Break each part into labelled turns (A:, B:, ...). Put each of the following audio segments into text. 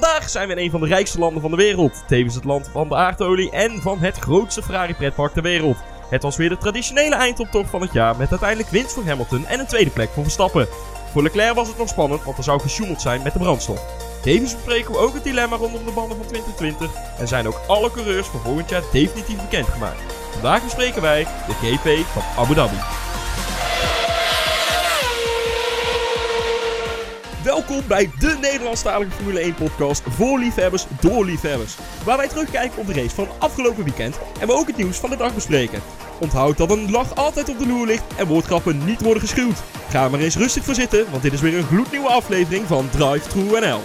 A: Vandaag zijn we in een van de rijkste landen van de wereld. Tevens het land van de aardolie en van het grootste Ferrari pretpark ter wereld. Het was weer de traditionele eindoptocht van het jaar met uiteindelijk winst voor Hamilton en een tweede plek voor Verstappen. Voor Leclerc was het nog spannend, want er zou gesjoemeld zijn met de brandstof. Tevens bespreken we ook het dilemma rondom de banden van 2020 en zijn ook alle coureurs voor volgend jaar definitief bekendgemaakt. Vandaag bespreken wij de GP van Abu Dhabi. Welkom bij de Nederlandstalige Formule 1 podcast voor liefhebbers door liefhebbers. Waar wij terugkijken op de race van afgelopen weekend en we ook het nieuws van de dag bespreken. Onthoud dat een lach altijd op de loer ligt en woordgrappen niet worden geschuwd. Ga maar eens rustig voor zitten, want dit is weer een gloednieuwe aflevering van Drive True NL.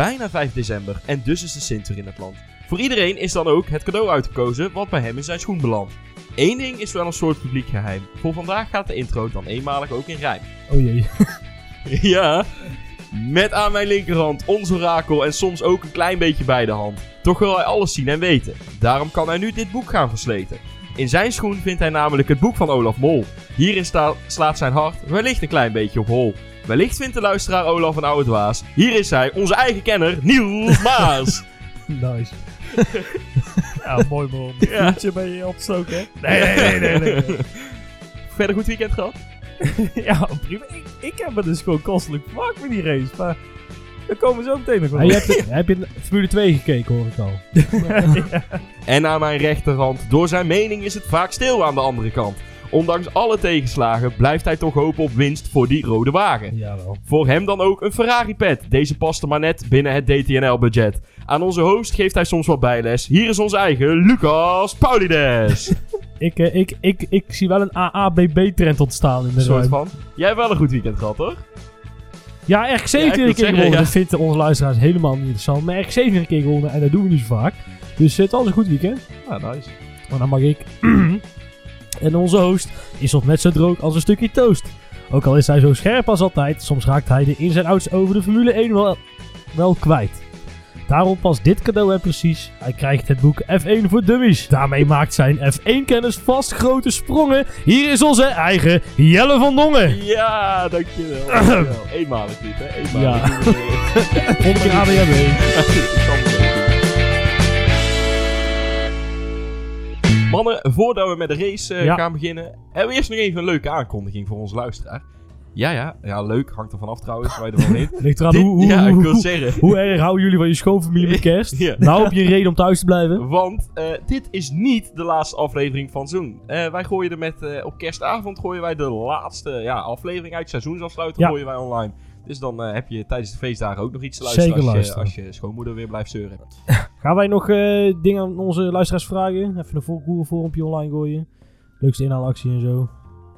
A: Bijna 5 december en dus is de Sint weer in het land. Voor iedereen is dan ook het cadeau uitgekozen wat bij hem in zijn schoen belandt. Eén ding is wel een soort publiek geheim. Voor vandaag gaat de intro dan eenmalig ook in rijm.
B: Oh jee.
A: Ja, met aan mijn linkerhand ons orakel en soms ook een klein beetje bij de hand. Toch wil hij alles zien en weten. Daarom kan hij nu dit boek gaan versleten. In zijn schoen vindt hij namelijk het boek van Olaf Mol. Hierin slaat zijn hart wellicht een klein beetje op hol. Wellicht vindt de luisteraar Olaf een oude dwaas. Hier is hij, onze eigen kenner, Niels Maas.
B: Nice.
C: Ja, mooi man.
A: Ja.
C: Voetje ben je opstoken, hè? Nee, nee, nee, nee. nee.
A: Verder goed weekend gehad?
C: ja, prima. Ik, ik heb me dus gewoon kostelijk vermaakt met die race. Maar daar komen we zo meteen nog wel
B: je heb je Formule 2 gekeken, hoor ik al.
A: En aan mijn rechterhand, door zijn mening is het vaak stil aan de andere kant. Ondanks alle tegenslagen blijft hij toch hopen op winst voor die rode wagen.
B: Jawel.
A: Voor hem dan ook een Ferrari pet. Deze paste maar net binnen het DTNL-budget. Aan onze host geeft hij soms wat bijles. Hier is onze eigen Lucas Paulides.
B: Ik, eh, ik, ik, ik zie wel een AABB-trend ontstaan in de
A: soort
B: ruim.
A: van. Jij hebt wel een goed weekend gehad, hoor?
B: Ja, echt
A: Ja,
B: zeven
A: ik wil
B: keer
A: zeggen,
B: gewonnen.
A: ja.
B: Dat vinden onze luisteraars helemaal niet interessant. Maar echt zeven keer gewonnen en dat doen we niet zo vaak. Dus het was een goed weekend.
A: Ah, nice.
B: Maar dan mag ik. en onze host is nog net zo droog als een stukje toast. Ook al is hij zo scherp als altijd, soms raakt hij de ins en outs over de Formule 1 wel, wel kwijt. Daarom past dit cadeau hem precies. Hij krijgt het boek F1 voor Dummies. Daarmee maakt zijn F1-kennis vast grote sprongen. Hier is onze eigen Jelle van Dongen.
A: Ja, dankjewel. dankjewel. Eenmalig dit, hè? Eenmalig.
B: Ja. Volgende keer ADHD.
A: Mannen, voordat we met de race eh,
B: Ja.
A: gaan beginnen, hebben we eerst nog even een leuke aankondiging voor onze luisteraar. Ja, ja, ja, leuk. Hangt er vanaf trouwens, waar je ervan weet.
B: Ligt eraan
A: Dit-
B: hoe, hoe,
A: ja, ik
B: hoe,
A: wil
B: hoe,
A: zeggen.
B: hoe erg houden jullie van je schoonfamilie met kerst?
A: Ja.
B: Nou heb je een reden om thuis te blijven.
A: Want eh, dit is niet de laatste aflevering van seizoen. Eh, wij gooien er met, op kerstavond gooien wij de laatste ja, aflevering uit seizoensafsluiter
B: Ja.
A: gooien wij online. Dus dan heb je tijdens de feestdagen ook nog iets te luisteren, als, je, als je schoonmoeder weer blijft zeuren.
B: Gaan wij nog eh, dingen aan onze luisteraars vragen? Even een Google vormpje online gooien. Leukste inhaalactie en zo.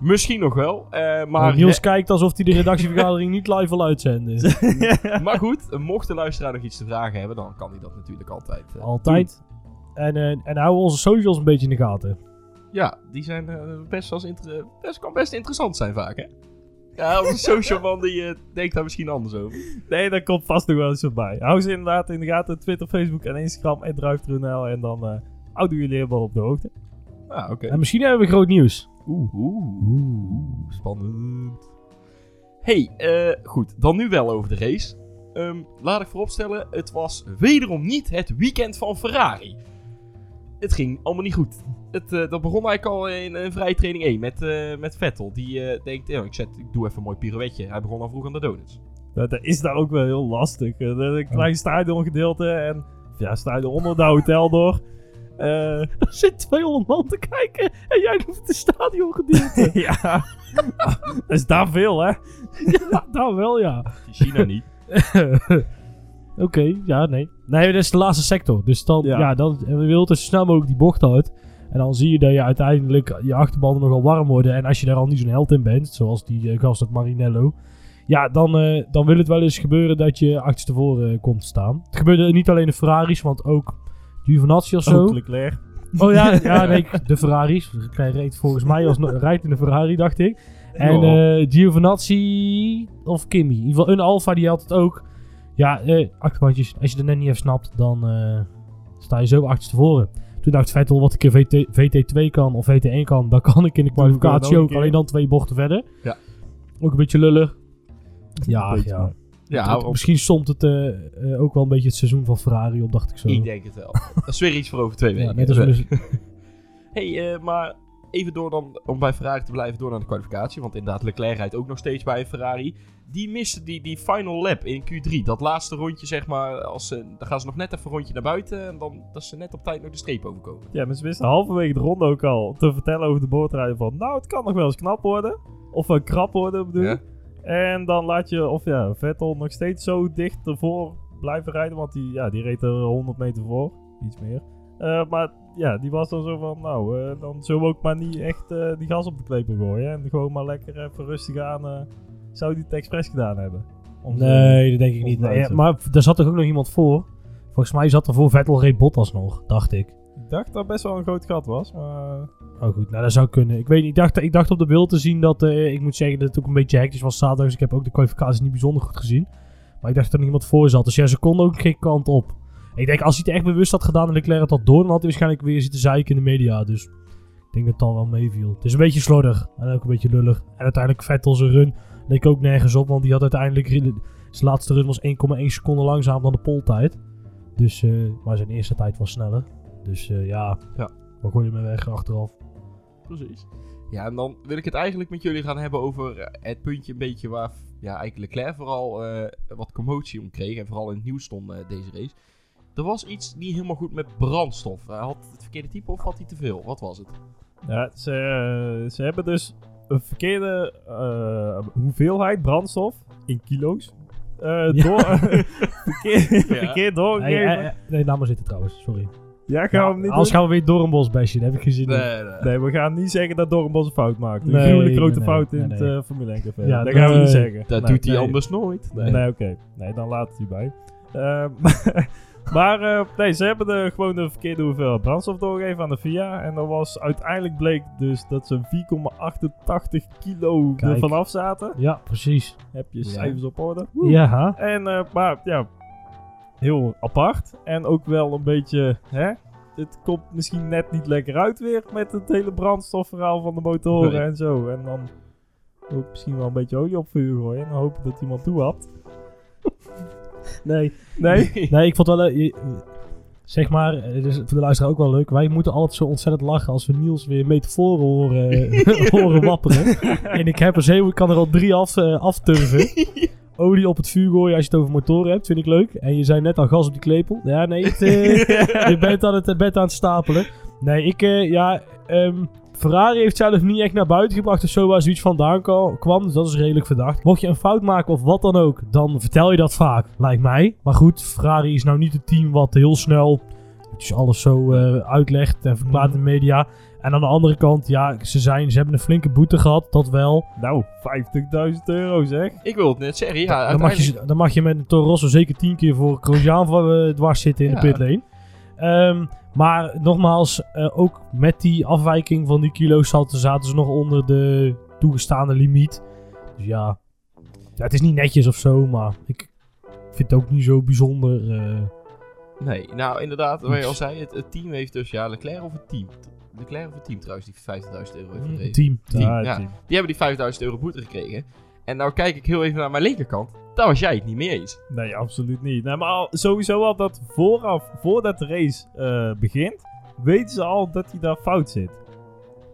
A: Misschien nog wel, eh, maar,
B: Niels kijkt alsof hij de redactievergadering niet live wil uitzenden.
A: maar goed, mocht de luisteraar nog iets te vragen hebben, dan kan hij dat natuurlijk altijd. eh,
B: Altijd. En, eh, en houden we onze socials een beetje in de gaten.
A: Ja, die zijn eh, best wel eens inter- best, kan best interessant zijn vaak, hè? Ja, onze social man die eh, denkt daar misschien anders over.
C: Nee, daar komt vast nog wel eens wat bij. Hou ze inderdaad in de gaten. Twitter, Facebook en Instagram. En DriveTrueNL. En dan eh houden jullie helemaal op de hoogte.
A: Ah, oké.
B: En misschien hebben we groot nieuws.
A: Oeh, oeh, oeh, spannend. Hey, eh, goed, dan nu wel over de race. Ehm, laat ik vooropstellen, het was wederom niet het weekend van Ferrari. Het ging allemaal niet goed. Het, eh, dat begon eigenlijk al in een vrije training 1 met, eh, met Vettel. Die eh, denkt, ik, zet, ik doe even een mooi pirouetje. Hij begon al vroeg aan de donuts.
C: Dat, is daar ook wel heel lastig. Een klein stadiongedeelte. En ja, stadion onder het hotel door.
B: Er zit 200 man te kijken en jij doet het stadiongedeelte.
C: ja. dat is daar veel, hè?
B: ja, nou wel ja.
A: In China niet.
B: Oké, ja, nee. Nee, dat is de laatste sector. Dus dan, ja.
C: Ja.
B: dan we willen dus zo snel mogelijk die bocht uit. En dan zie je dat je uiteindelijk je achterbanden nogal warm worden. En als je daar al niet zo'n held in bent, zoals die eh, gast uit Marinello. Ja, dan, eh, dan wil het wel eens gebeuren dat je achterstevoren komt te staan. Het gebeurde niet alleen de Ferraris, want ook Giovinazzi of zo.
C: Ook Leclerc.
B: Oh ja, ja nee, de Ferraris. Hij reed volgens mij als rijdt in de Ferrari, dacht ik. En eh Giovinazzi of Kimmy. In ieder geval een Alfa die had het ook. Ja, eh achterbandjes. Als je er net niet even snapt, dan eh, sta je zo achterstevoren. Toen dacht Vettel, wat ik in VT, VT2 kan of VT1 kan, dat kan ik in de kwalificatie
C: dan ook
B: ook.
C: een
B: Alleen dan twee bochten verder.
A: Ja.
B: Ook een beetje lullig. Ja,
C: beetje,
B: ja.
A: Ja,
B: Het- misschien somt het eh, eh, ook wel een beetje het seizoen van Ferrari op, dacht ik zo.
A: ik denk het wel. Dat is weer iets voor over twee
B: ja,
A: weken.
B: net als mis-
A: hey, maar even door dan, om bij Ferrari te blijven, door naar de kwalificatie. Want inderdaad, Leclerc rijdt ook nog steeds bij een Ferrari. Die miste die, die final lap in Q3. Dat laatste rondje, zeg maar, als ze, dan gaan ze nog net even een rondje naar buiten. En dan dat ze net op tijd nog de streep overkomen.
C: Ja, maar ze wisten halverwege de ronde ook al te vertellen over de boordrijden van... Nou, het kan nog wel eens knap worden. Of uh, krap worden, bedoel
A: Ja.
C: En dan laat je, of ja, Vettel nog steeds zo dicht ervoor blijven rijden. Want die, ja, die reed er 100 meter voor. Iets meer. Eh, maar ja, die was dan zo van, nou, eh, dan zullen we ook maar niet echt eh, die gas op de klepel gooien. En gewoon maar lekker even rustig aan. eh, zou die het expres gedaan hebben? Om
B: Nee, dat denk ik niet. Nee, maar daar zat toch ook nog iemand voor? Volgens mij zat er voor Vettel reed Bottas nog, dacht ik.
C: Ik dacht dat best wel een groot gat was, maar...
B: Oh goed, nou dat zou kunnen. Ik weet niet, ik dacht, ik dacht op de beeld te zien dat, eh, ik moet zeggen dat het ook een beetje hectisch was zaterdag. Dus ik heb ook de kwalificatie niet bijzonder goed gezien. Maar ik dacht dat er nog iemand voor zat. Dus ja, ze konden ook geen kant op. Ik denk, als hij het echt bewust had gedaan en Leclerc het had door, dan had hij waarschijnlijk weer zitten zeiken in de media. Dus ik denk dat het al wel meeviel. Het is een beetje slordig en ook een beetje lullig. En uiteindelijk Vettel zijn run leek ook nergens op, want die had uiteindelijk... Zijn laatste run was 1,1 seconde langzamer dan de poltijd. Dus, eh, maar zijn eerste tijd was sneller. Dus eh, ja,
A: Ja.
B: we gooien hem weg achteraf.
A: Precies. Ja, en dan wil ik het eigenlijk met jullie gaan hebben over eh, het puntje een beetje waar ja, eigenlijk Leclerc vooral wat commotie om kreeg. En vooral in het nieuws stond deze race. Er was iets niet helemaal goed met brandstof. Hij had het verkeerde type of had hij te veel? Wat was het?
C: Ja, ze, eh, ze hebben dus een verkeerde eh, hoeveelheid brandstof in kilo's eh
B: Ja.
C: door, verkeerd, verkeerd doorgegeven.
B: Hey, hey, hey, nee, laat maar zitten trouwens, sorry.
C: ja, gaan we hem niet
B: Anders
C: doen?
B: gaan we weer door een bos bashen, daar heb ik in.
A: nee.
C: Nee, we gaan niet zeggen dat Doornbos een fout maakt. Een
B: Nee,
C: gruwelijk grote
B: nee,
C: fout
B: nee,
C: in
B: nee.
C: het eh, Formule 1 café.
B: Ja,
C: dat gaan we niet
B: nee.
C: zeggen.
A: Dat
C: Nee,
A: doet hij
C: nee.
A: anders nooit.
B: Nee.
C: Nee, oké. Nee, dan laat het hierbij. Eh, maar eh, nee, ze hebben er gewoon de verkeerde hoeveelheid brandstof doorgegeven aan de FIA. En dat was uiteindelijk bleek dus dat ze 4,88 kilo
B: Kijk.
C: er vanaf zaten.
B: Ja, precies.
C: Heb je
A: Ja.
C: cijfers op orde?
B: Ja,
C: En, eh, maar ja, heel apart. En ook wel een beetje, hè? Het komt misschien net niet lekker uit weer met het hele brandstofverhaal van de motoren
A: Nee.
C: en zo. En dan ook misschien wel een beetje olie op vuur gooien en dan hopen dat iemand toehapt.
B: Nee.
C: Nee?
B: Nee, ik vond wel... eh, zeg maar, eh, het is voor de luisteraar ook wel leuk. Wij moeten altijd zo ontzettend lachen als we Niels weer metaforen horen, horen wapperen. en ik heb er zeven, ik kan er al drie af, eh, afturven. Olie op het vuur gooien als je het over motoren hebt, vind ik leuk. En je zei net al gas op die klepel. Ja, nee, het, eh, je bent aan het, bent aan het stapelen. Nee, ik, eh, ja, ehm, Ferrari heeft zelf niet echt naar buiten gebracht of zo waar zoiets vandaan kwam. Dus dat is redelijk verdacht. Mocht je een fout maken of wat dan ook, dan vertel je dat vaak, lijkt mij. Maar goed, Ferrari is nou niet het team wat heel snel dus alles zo eh, uitlegt en verklaart in de media. En aan de andere kant, ja, ze, zijn, ze hebben een flinke boete gehad, dat wel.
C: Nou, 50.000 euro zeg.
A: Ik wil het net zeggen, ja.
B: dan, mag je, dan mag je met een Toro Rosso zeker tien keer voor Grosjean van, eh, dwars zitten in
A: Ja.
B: de pitlane. Ehm, maar nogmaals, eh, ook met die afwijking van die kilo's zaten, zaten ze nog onder de toegestaande limiet. Dus ja, ja, het is niet netjes of zo, maar ik vind het ook niet zo bijzonder. eh.
A: Nee, nou inderdaad, wat je al zei, het, het team heeft dus, ja, Leclerc of het team? Leclerc of het team trouwens, die 50.000 euro heeft gekregen.
B: team.
A: Team,
C: Ja,
A: ja.
C: team.
A: Die hebben die 5000 euro boete gekregen. En nou kijk ik heel even naar mijn linkerkant. Daar was jij het niet mee eens.
C: Nee, absoluut niet. Nee, maar al, sowieso al dat vooraf, voordat de race eh, begint, weten ze al dat hij daar fout zit.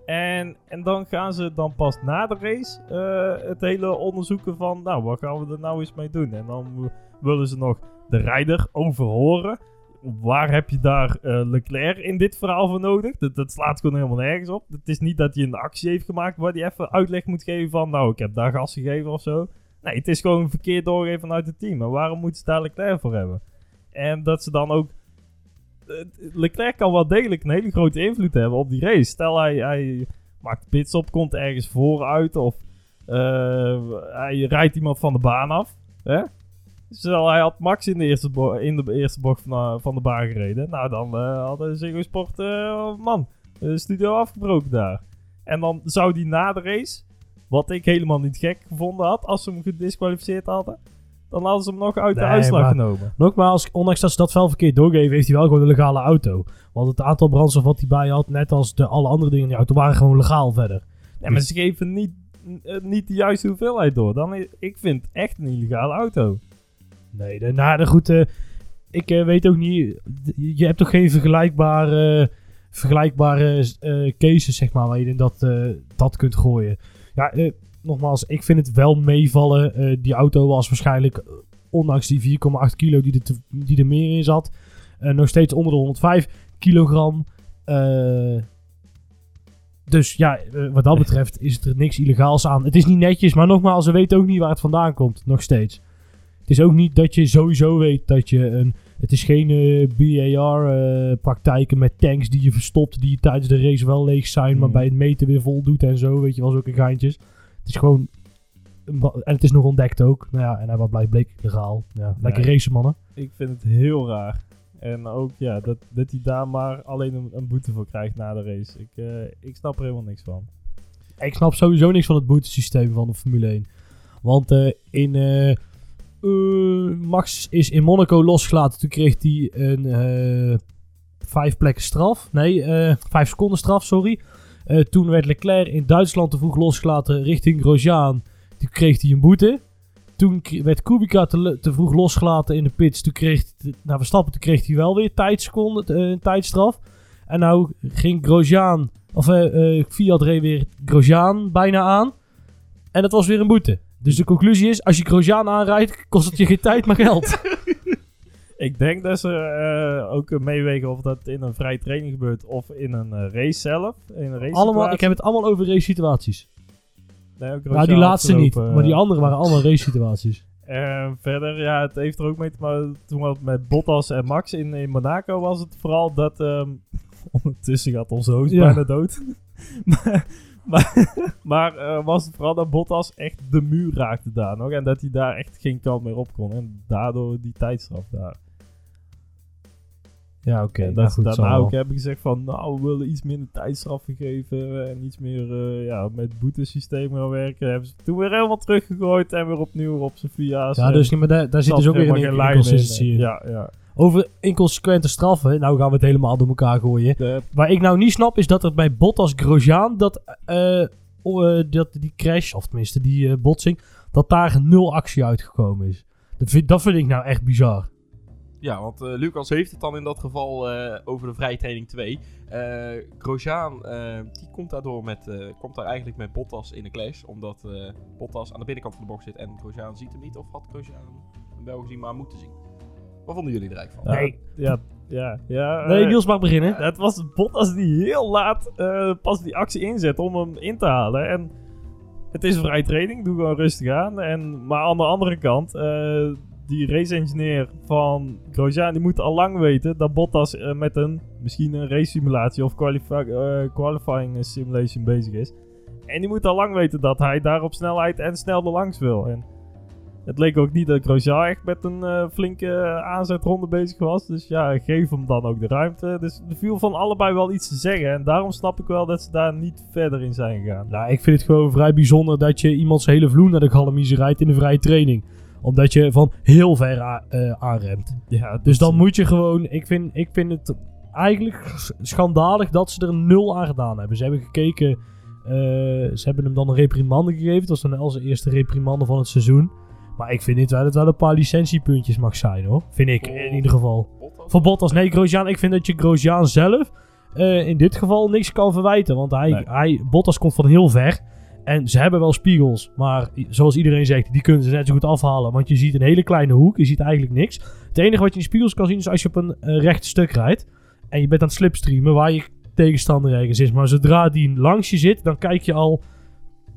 C: En, en dan gaan ze dan pas na de race eh, het hele onderzoeken van, nou, wat gaan we er nou eens mee doen? En dan willen ze nog de rijder overhoren. Waar heb je daar eh, Leclerc in dit verhaal voor nodig? Dat, dat slaat gewoon helemaal nergens op. Het is niet dat hij een actie heeft gemaakt waar hij even uitleg moet geven van, nou, ik heb daar gas gegeven of zo. Nee, het is gewoon verkeerd doorgegeven vanuit het team. En waarom moeten ze daar Leclerc voor hebben? En dat ze dan ook... eh, Leclerc kan wel degelijk een hele grote invloed hebben op die race. Stel hij, hij maakt pits op, komt ergens vooruit of eh, hij rijdt iemand van de baan af. Hè? Stel hij had Max in de eerste, in de eerste bocht van, eh, van de baan gereden. Nou, dan eh hadden Ziggo Sport, man, de studio afgebroken daar. En dan zou die na de race Wat ik helemaal niet gek gevonden had als ze hem gedisqualificeerd hadden. Dan hadden ze hem nog uit de
B: Nee,
C: uitslag
B: maar-
C: genomen.
B: Nogmaals, ondanks dat ze dat wel verkeerd doorgeven, heeft hij wel gewoon een legale auto. Want het aantal brandstof wat hij bij had, net als de alle andere dingen in die auto, waren gewoon legaal verder.
C: Ja, maar ze geven niet, eh, niet de juiste hoeveelheid door. Dan, ik vind het echt een illegale auto.
B: Nee, de, nou, de goed, ik eh, weet ook niet, je hebt toch geen vergelijkbare, vergelijkbare eh, cases, zeg maar, waar je in dat, dat kunt gooien. Ja, eh, nogmaals, ik vind het wel meevallen. Eh, die auto was waarschijnlijk, eh, ondanks die 4,8 kilo die er, die er meer in zat, nog steeds onder de 105 kilogram. Dus ja, wat dat betreft is er niks illegaals aan. Het is niet netjes, maar nogmaals, ze weten ook niet waar het vandaan komt, nog steeds. Het is ook niet dat je sowieso weet dat je een. Het is geen BAR-praktijken met tanks die je verstopt, die tijdens de race wel leeg zijn, maar
C: Hmm.
B: bij het meten weer vol doet en zo. Weet je wel, zulke geintjes. Het is gewoon. En het is nog ontdekt ook. Nou ja, en hij wat blijkt bleek legaal. Ja, lekker
C: Nee.
B: racen, mannen.
C: Ik vind het heel raar. En ook ja, dat, dat hij daar maar alleen een, een boete voor krijgt na de race. Ik, eh, ik snap er helemaal niks van.
B: Ik snap sowieso niks van het boetesysteem van de Formule 1. Want eh, in. Eh, Max is in Monaco losgelaten. Toen kreeg hij een. eh, vijf plekken straf. Nee, eh, vijf seconden straf, sorry. Toen werd Leclerc in Duitsland te vroeg losgelaten richting Grosjean. Toen kreeg hij een boete. Toen werd Kubica te, vroeg losgelaten in de pits. Toen kreeg hij, nou Verstappen, toen kreeg hij wel weer tijdseconden, een tijdstraf. En nou ging Grosjean, of Fiat reed weer Grosjean bijna aan. En dat was weer een boete. Dus de conclusie is, als je Grosjean aanrijdt, kost het je geen tijd, maar geld.
C: Ik denk dat ze eh, ook meewegen of dat in een vrije training gebeurt of in een eh, race zelf. In een race
B: allemaal, ik heb het allemaal over race situaties.
C: Nee, ook
B: Nou, die laatste niet, maar die
C: eh,
B: andere waren allemaal race situaties.
C: En verder, ja, het heeft er ook mee te maken. Toen het met Bottas en Max in, in Monaco was het vooral dat. ehm, ondertussen gaat onze
B: Ja.
C: bijna dood. maar maar, maar eh, was het vooral dat Bottas echt de muur raakte daar nog. En dat hij daar echt geen kant meer op kon. En daardoor die tijdstraf daar.
B: Ja, oké. nou
C: dat ze daarna ook hebben gezegd van. Nou, we willen iets minder tijdstraffen geven. En iets meer eh, ja, met boetesysteem gaan werken. Hebben ze toen weer helemaal teruggegooid. En weer opnieuw op zijn VIA's.
B: Ja, dus maar daar, daar zit dus ook weer een inconsistentie in.
C: Ja, ja.
B: Over inconsequente straffen, nou gaan we het helemaal door elkaar gooien.
C: De,
B: Waar ik nou niet snap, is dat er bij Bottas Grosjean, dat, eh, eh, dat die crash, of tenminste die eh, botsing, dat daar nul actie uitgekomen is. Dat vind, dat vind ik nou echt bizar.
A: Ja, want Lucas heeft het dan in dat geval over de vrije training 2. Eh Grosjean, die komt daardoor met, komt daar eigenlijk met Bottas in de clash. Omdat Bottas aan de binnenkant van de box zit en Grosjean ziet hem niet. Of had Grosjean hem wel gezien, maar moeten zien. Wat vonden jullie er eigenlijk van?
B: Nee.
C: Ja, ja, ja.
B: Nee,
C: eh,
B: Niels mag beginnen.
C: Het was Bottas die heel laat eh, pas die actie inzet om hem in te halen. En het is een vrije training, doe gewoon rustig aan. En, maar aan de andere kant, eh, die race engineer van Grosjean, die moet al lang weten dat Bottas met een, misschien een race simulatie of qualifi- eh, qualifying simulation bezig is. En die moet al lang weten dat hij daar op snelheid en snel langs wil. En het leek ook niet dat Grosjean echt met een eh, flinke eh, aanzetronde bezig was. Dus ja, geef hem dan ook de ruimte. Dus er viel van allebei wel iets te zeggen. En daarom snap ik wel dat ze daar niet verder in zijn gegaan.
B: Nou, ik vind het gewoon vrij bijzonder dat je iemand zijn hele vloer naar de galamieze rijdt in de vrije training. Omdat je van heel ver eh, aanremt.
C: Ja,
B: Dus dan moet je gewoon. Ik vind, ik vind het eigenlijk sch- schandalig dat ze er nul aan gedaan hebben. Ze hebben gekeken. ze hebben hem dan een reprimande gegeven. Het was dan al zijn eerste reprimande van het seizoen. Maar ik vind dit wel, dat het wel een paar licentiepuntjes mag zijn hoor. Vind ik in ieder geval. Voor Bottas, nee, Grosjean. Ik vind dat je Grosjean zelf eh, in dit geval niks kan verwijten. Want hij,
C: Nee.
B: hij, Bottas komt van heel ver. En ze hebben wel spiegels. Maar zoals iedereen zegt, die kunnen ze net zo goed afhalen. Want je ziet een hele kleine hoek. Je ziet eigenlijk niks. Het enige wat je in spiegels kan zien is als je op een eh, recht stuk rijdt. En je bent aan het slipstreamen waar je tegenstander ergens is. Maar zodra die langs je zit, dan kijk je al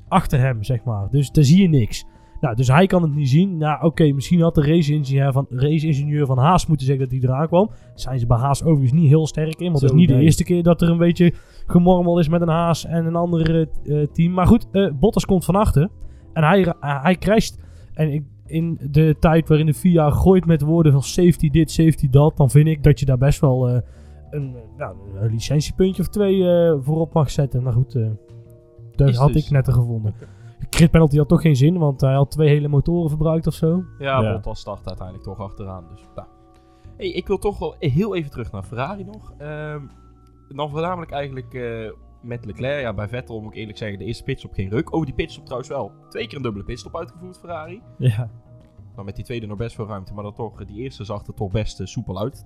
B: achter hem, zeg maar. Dus daar zie je niks. Nou, dus hij kan het niet zien. Nou, oké, misschien had de race-ingenieur van, race-ingenieur van Haas moeten zeggen dat hij eraan kwam. Zijn ze bij Haas overigens niet heel sterk in. Want
C: Zo,
B: het is niet de eerste keer dat er een beetje gemormel is met een Haas en een ander eh, eh, team. Maar goed, eh, Bottas komt van achter. En hij, hij crasht. En ik, in de tijd waarin de FIA gooit met woorden van safety dit, safety dat. Dan vind ik dat je daar best wel een, nou, een licentiepuntje of twee voorop mag zetten. Nou goed, dat
A: Is
B: had
A: dus-
B: ik net gevonden. Crit penalty had toch geen zin, want hij had twee hele motoren verbruikt of zo.
A: Ja,
C: Ja.
A: Bottas start uiteindelijk toch achteraan. Dus, nou. hey, ik wil toch wel heel even terug naar Ferrari nog. Ehm, dan voornamelijk eigenlijk eh, met Leclerc. Ja, bij Vettel moet ik eerlijk zeggen, de eerste pitstop geen ruk. Over die pitstop trouwens wel. Twee keer een dubbele pitstop uitgevoerd, Ferrari.
C: Ja.
A: Nou, met die tweede nog best veel ruimte. Maar dan toch, die eerste zag er toch best eh, soepel uit.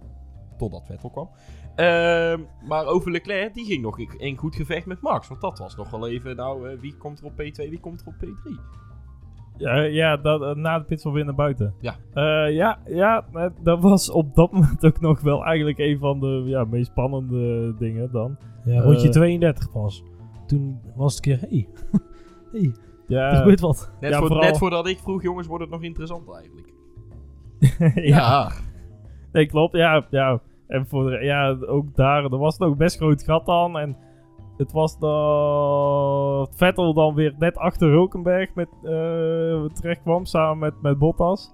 A: Totdat Vettel kwam. Ehm, maar over Leclerc, die ging nog in- in goed gevecht met Max. Want dat was nog wel even, nou, eh, wie komt er op P2, wie komt er op P3?
C: Ja, ja dat, eh, na de pitstop weer naar buiten.
A: Ja.
C: Eh, ja, ja, dat was op dat moment ook nog wel eigenlijk een van de ja, meest spannende dingen dan.
B: Ja, rondje
C: Eh.
B: 32 pas. Toen was het een keer, hey, hey, er
C: Ja,
B: gebeurt wat.
A: Net,
C: Ja,
A: voor,
C: vooral-
A: net voordat ik vroeg, jongens, wordt het nog interessant eigenlijk.
C: ja. Nee, klopt. Ja, ja. En voor de, ja, ook daar, er was nog best groot gat dan. En het was dat Vettel dan weer net achter Hulkenberg met, eh terecht kwam samen met, met Bottas.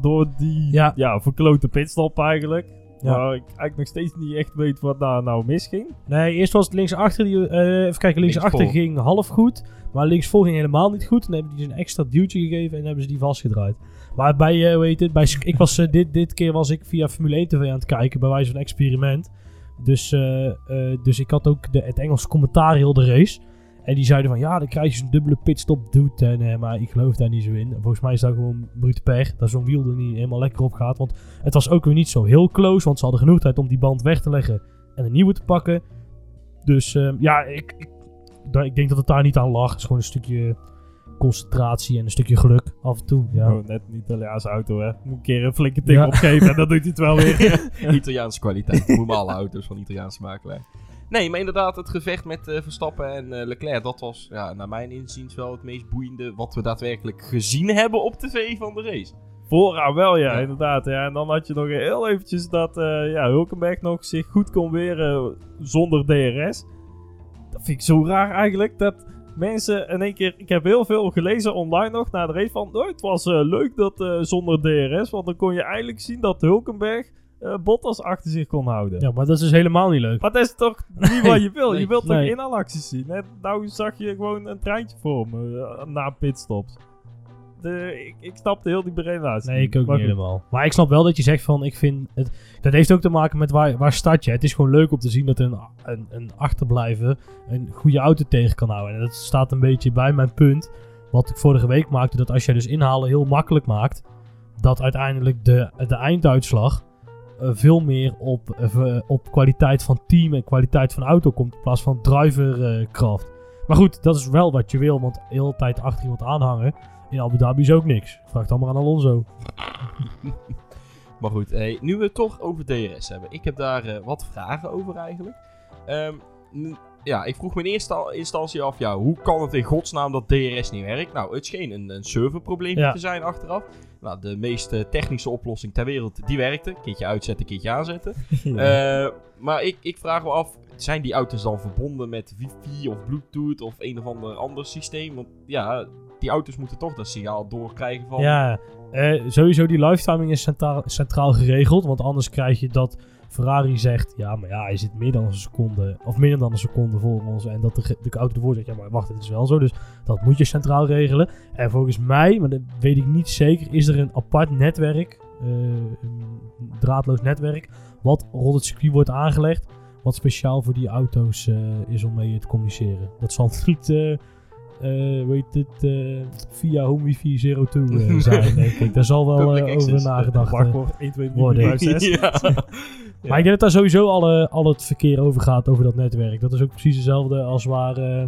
C: Door die
B: Ja.
C: ja. verklote pitstop eigenlijk.
B: Ja.
C: Waar ik eigenlijk nog steeds niet echt weet wat daar nou misging.
B: Nee, eerst was het linksachter. Die, eh even kijken, linksachter ging half goed. Maar linksvoor ging helemaal niet goed. Dan hebben die dus een extra duwtje gegeven en hebben ze die vastgedraaid. Maar bij, eh hoe heet het, bij, ik was, eh, dit, dit keer was ik via Formule 1 TV aan het kijken, bij wijze van experiment. Dus, eh, eh, dus ik had ook de, het Engelse commentaar heel de race. En die zeiden van, ja, dan krijg je zo'n dubbele pitstop doet. En, eh, maar ik geloof daar niet zo in. Volgens mij is dat gewoon brute pech. Dat zo'n wiel er niet helemaal lekker op gaat. Want het was ook weer niet zo heel close. Want ze hadden genoeg tijd om die band weg te leggen en een nieuwe te pakken. Dus eh, ja, ik, ik, ik denk dat het daar niet aan lag. Het is gewoon een stukje concentratie en een stukje geluk af en toe. Ja.
C: Oh, net een Italiaanse auto, hè. Moet een keer een flinke tik
B: Ja.
C: opgeven en dan doet hij het wel weer.
A: Italiaanse kwaliteit. Noem maar alle auto's van Italiaanse makelaar. Nee, maar inderdaad, het gevecht met eh, Verstappen en eh, Leclerc, dat was ja, naar mijn inziens wel het meest boeiende wat we daadwerkelijk gezien hebben op tv van de race.
C: Vooraan wel, ja,
A: Ja.
C: inderdaad. Ja. En dan had je nog heel eventjes dat eh, ja, Hulkenberg nog zich goed kon weren zonder DRS. Dat vind ik zo raar eigenlijk, dat mensen in één keer... Ik heb heel veel gelezen online nog na de race van... Oh, het was eh, leuk dat eh, zonder DRS, want dan kon je eigenlijk zien dat Hulkenberg eh, Bottas achter zich kon houden.
B: ja, maar dat is dus helemaal niet leuk.
C: Maar dat is toch niet wat je wil?
A: Nee,
C: je wilt
B: nee.
C: toch inhaalacties zien? Net, nou zag je gewoon een treintje voor me na pitstops. De, ik, ik snapte heel die beredenatie.
B: Nee, ik ook
C: Maar
B: niet
C: goed.
B: helemaal. Maar ik snap wel dat je zegt van, ik vind... Het, dat heeft ook te maken met waar, waar start je. Het is gewoon leuk om te zien dat een, een, een achterblijver een goede auto tegen kan houden. En dat staat een beetje bij mijn punt. Wat ik vorige week maakte, dat als je dus inhalen heel makkelijk maakt... Dat uiteindelijk de, de einduitslag eh, veel meer op, eh, op kwaliteit van team en kwaliteit van auto komt. In plaats van driverkracht. maar goed, dat is wel wat je wil. Want de hele tijd achter iemand aanhangen... In Abu Dhabi is ook niks. Vraag het allemaal aan Alonso.
A: Maar goed, hey, nu we het toch over DRS hebben. Ik heb daar eh, wat vragen over eigenlijk. Ehm, ja, ik vroeg me in eerste instantie af, ja, hoe kan het in godsnaam dat DRS niet werkt? Nou, het scheen een, een serverprobleem
B: Ja.
A: te zijn achteraf. Nou, de meest technische oplossing ter wereld, die werkte. Keertje uitzetten, keertje aanzetten.
C: Ja.
A: Eh, maar ik, ik vraag me af, zijn die auto's dan verbonden met wifi of bluetooth of een of ander ander systeem? Want ja, die auto's moeten toch dat signaal doorkrijgen van...
B: Ja, eh, sowieso die lifetiming is centraal, centraal geregeld. Want anders krijg je dat Ferrari zegt... Ja, maar ja, hij zit meer dan een seconde... Of minder dan een seconde voor ons. En dat de, de auto ervoor zegt... Ja, maar wacht, het is wel zo. Dus dat moet je centraal regelen. En volgens mij, maar dat weet ik niet zeker... Is er een apart netwerk... eh, draadloos netwerk... Wat rond het circuit wordt aangelegd... Wat speciaal voor die auto's eh, is om mee te communiceren. Dat zal niet... eh eh, weet het, eh, via Home Wifi 02 eh, zijn, denk ik. Daar zal wel eh, over nagedacht.
C: Wachtwoord 1, 2, 3,
B: worden.
C: 4, 5, 6.
A: ja.
B: Maar ik denk dat daar sowieso alle, al het verkeer over gaat, over dat netwerk. Dat is ook precies hetzelfde als waar eh,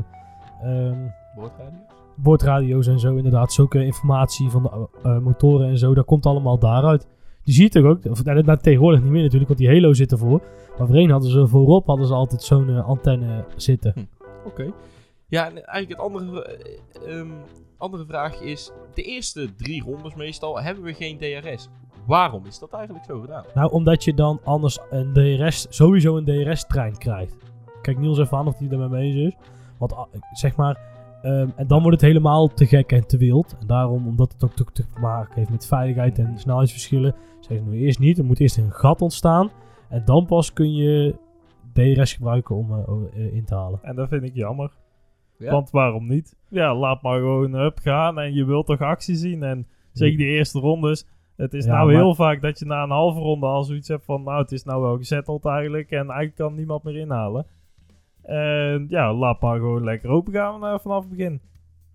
B: ehm,
A: Boordradio's?
B: boordradio's en zo inderdaad. Zulke informatie van de eh, motoren en zo, dat komt allemaal daaruit. Die zie je toch ook, of, nou, dat tegenwoordig niet meer natuurlijk, want die Halo zit ervoor. Maar voorheen hadden ze voorop hadden ze altijd zo'n antenne zitten.
A: Oké. Ja, en eigenlijk het andere, ehm, andere vraag is... De eerste drie rondes meestal hebben we geen DRS. Waarom is dat eigenlijk zo gedaan?
B: Nou, omdat je dan anders een DRS, sowieso een DRS-trein krijgt. Kijk Niels even aan of hij er mee eens is. Want ah, zeg maar, ehm, en dan wordt het helemaal te gek en te wild. En daarom, omdat het ook te, te maken heeft met veiligheid en snelheidsverschillen, zeggen we eerst niet. Er moet eerst een gat ontstaan. En dan pas kun je DRS gebruiken om eh, eh, in te halen.
C: En dat vind ik jammer.
A: Ja.
C: Want waarom niet? Ja, laat maar gewoon hup gaan en je wilt toch actie zien. En zeker die eerste rondes. Het is
B: Ja,
C: nou
B: maar-
C: heel vaak dat je na een halve ronde al zoiets hebt van... Nou, het is nou wel gezetteld eigenlijk. En eigenlijk kan niemand meer inhalen. En ja, laat maar gewoon lekker open gaan eh, vanaf het begin.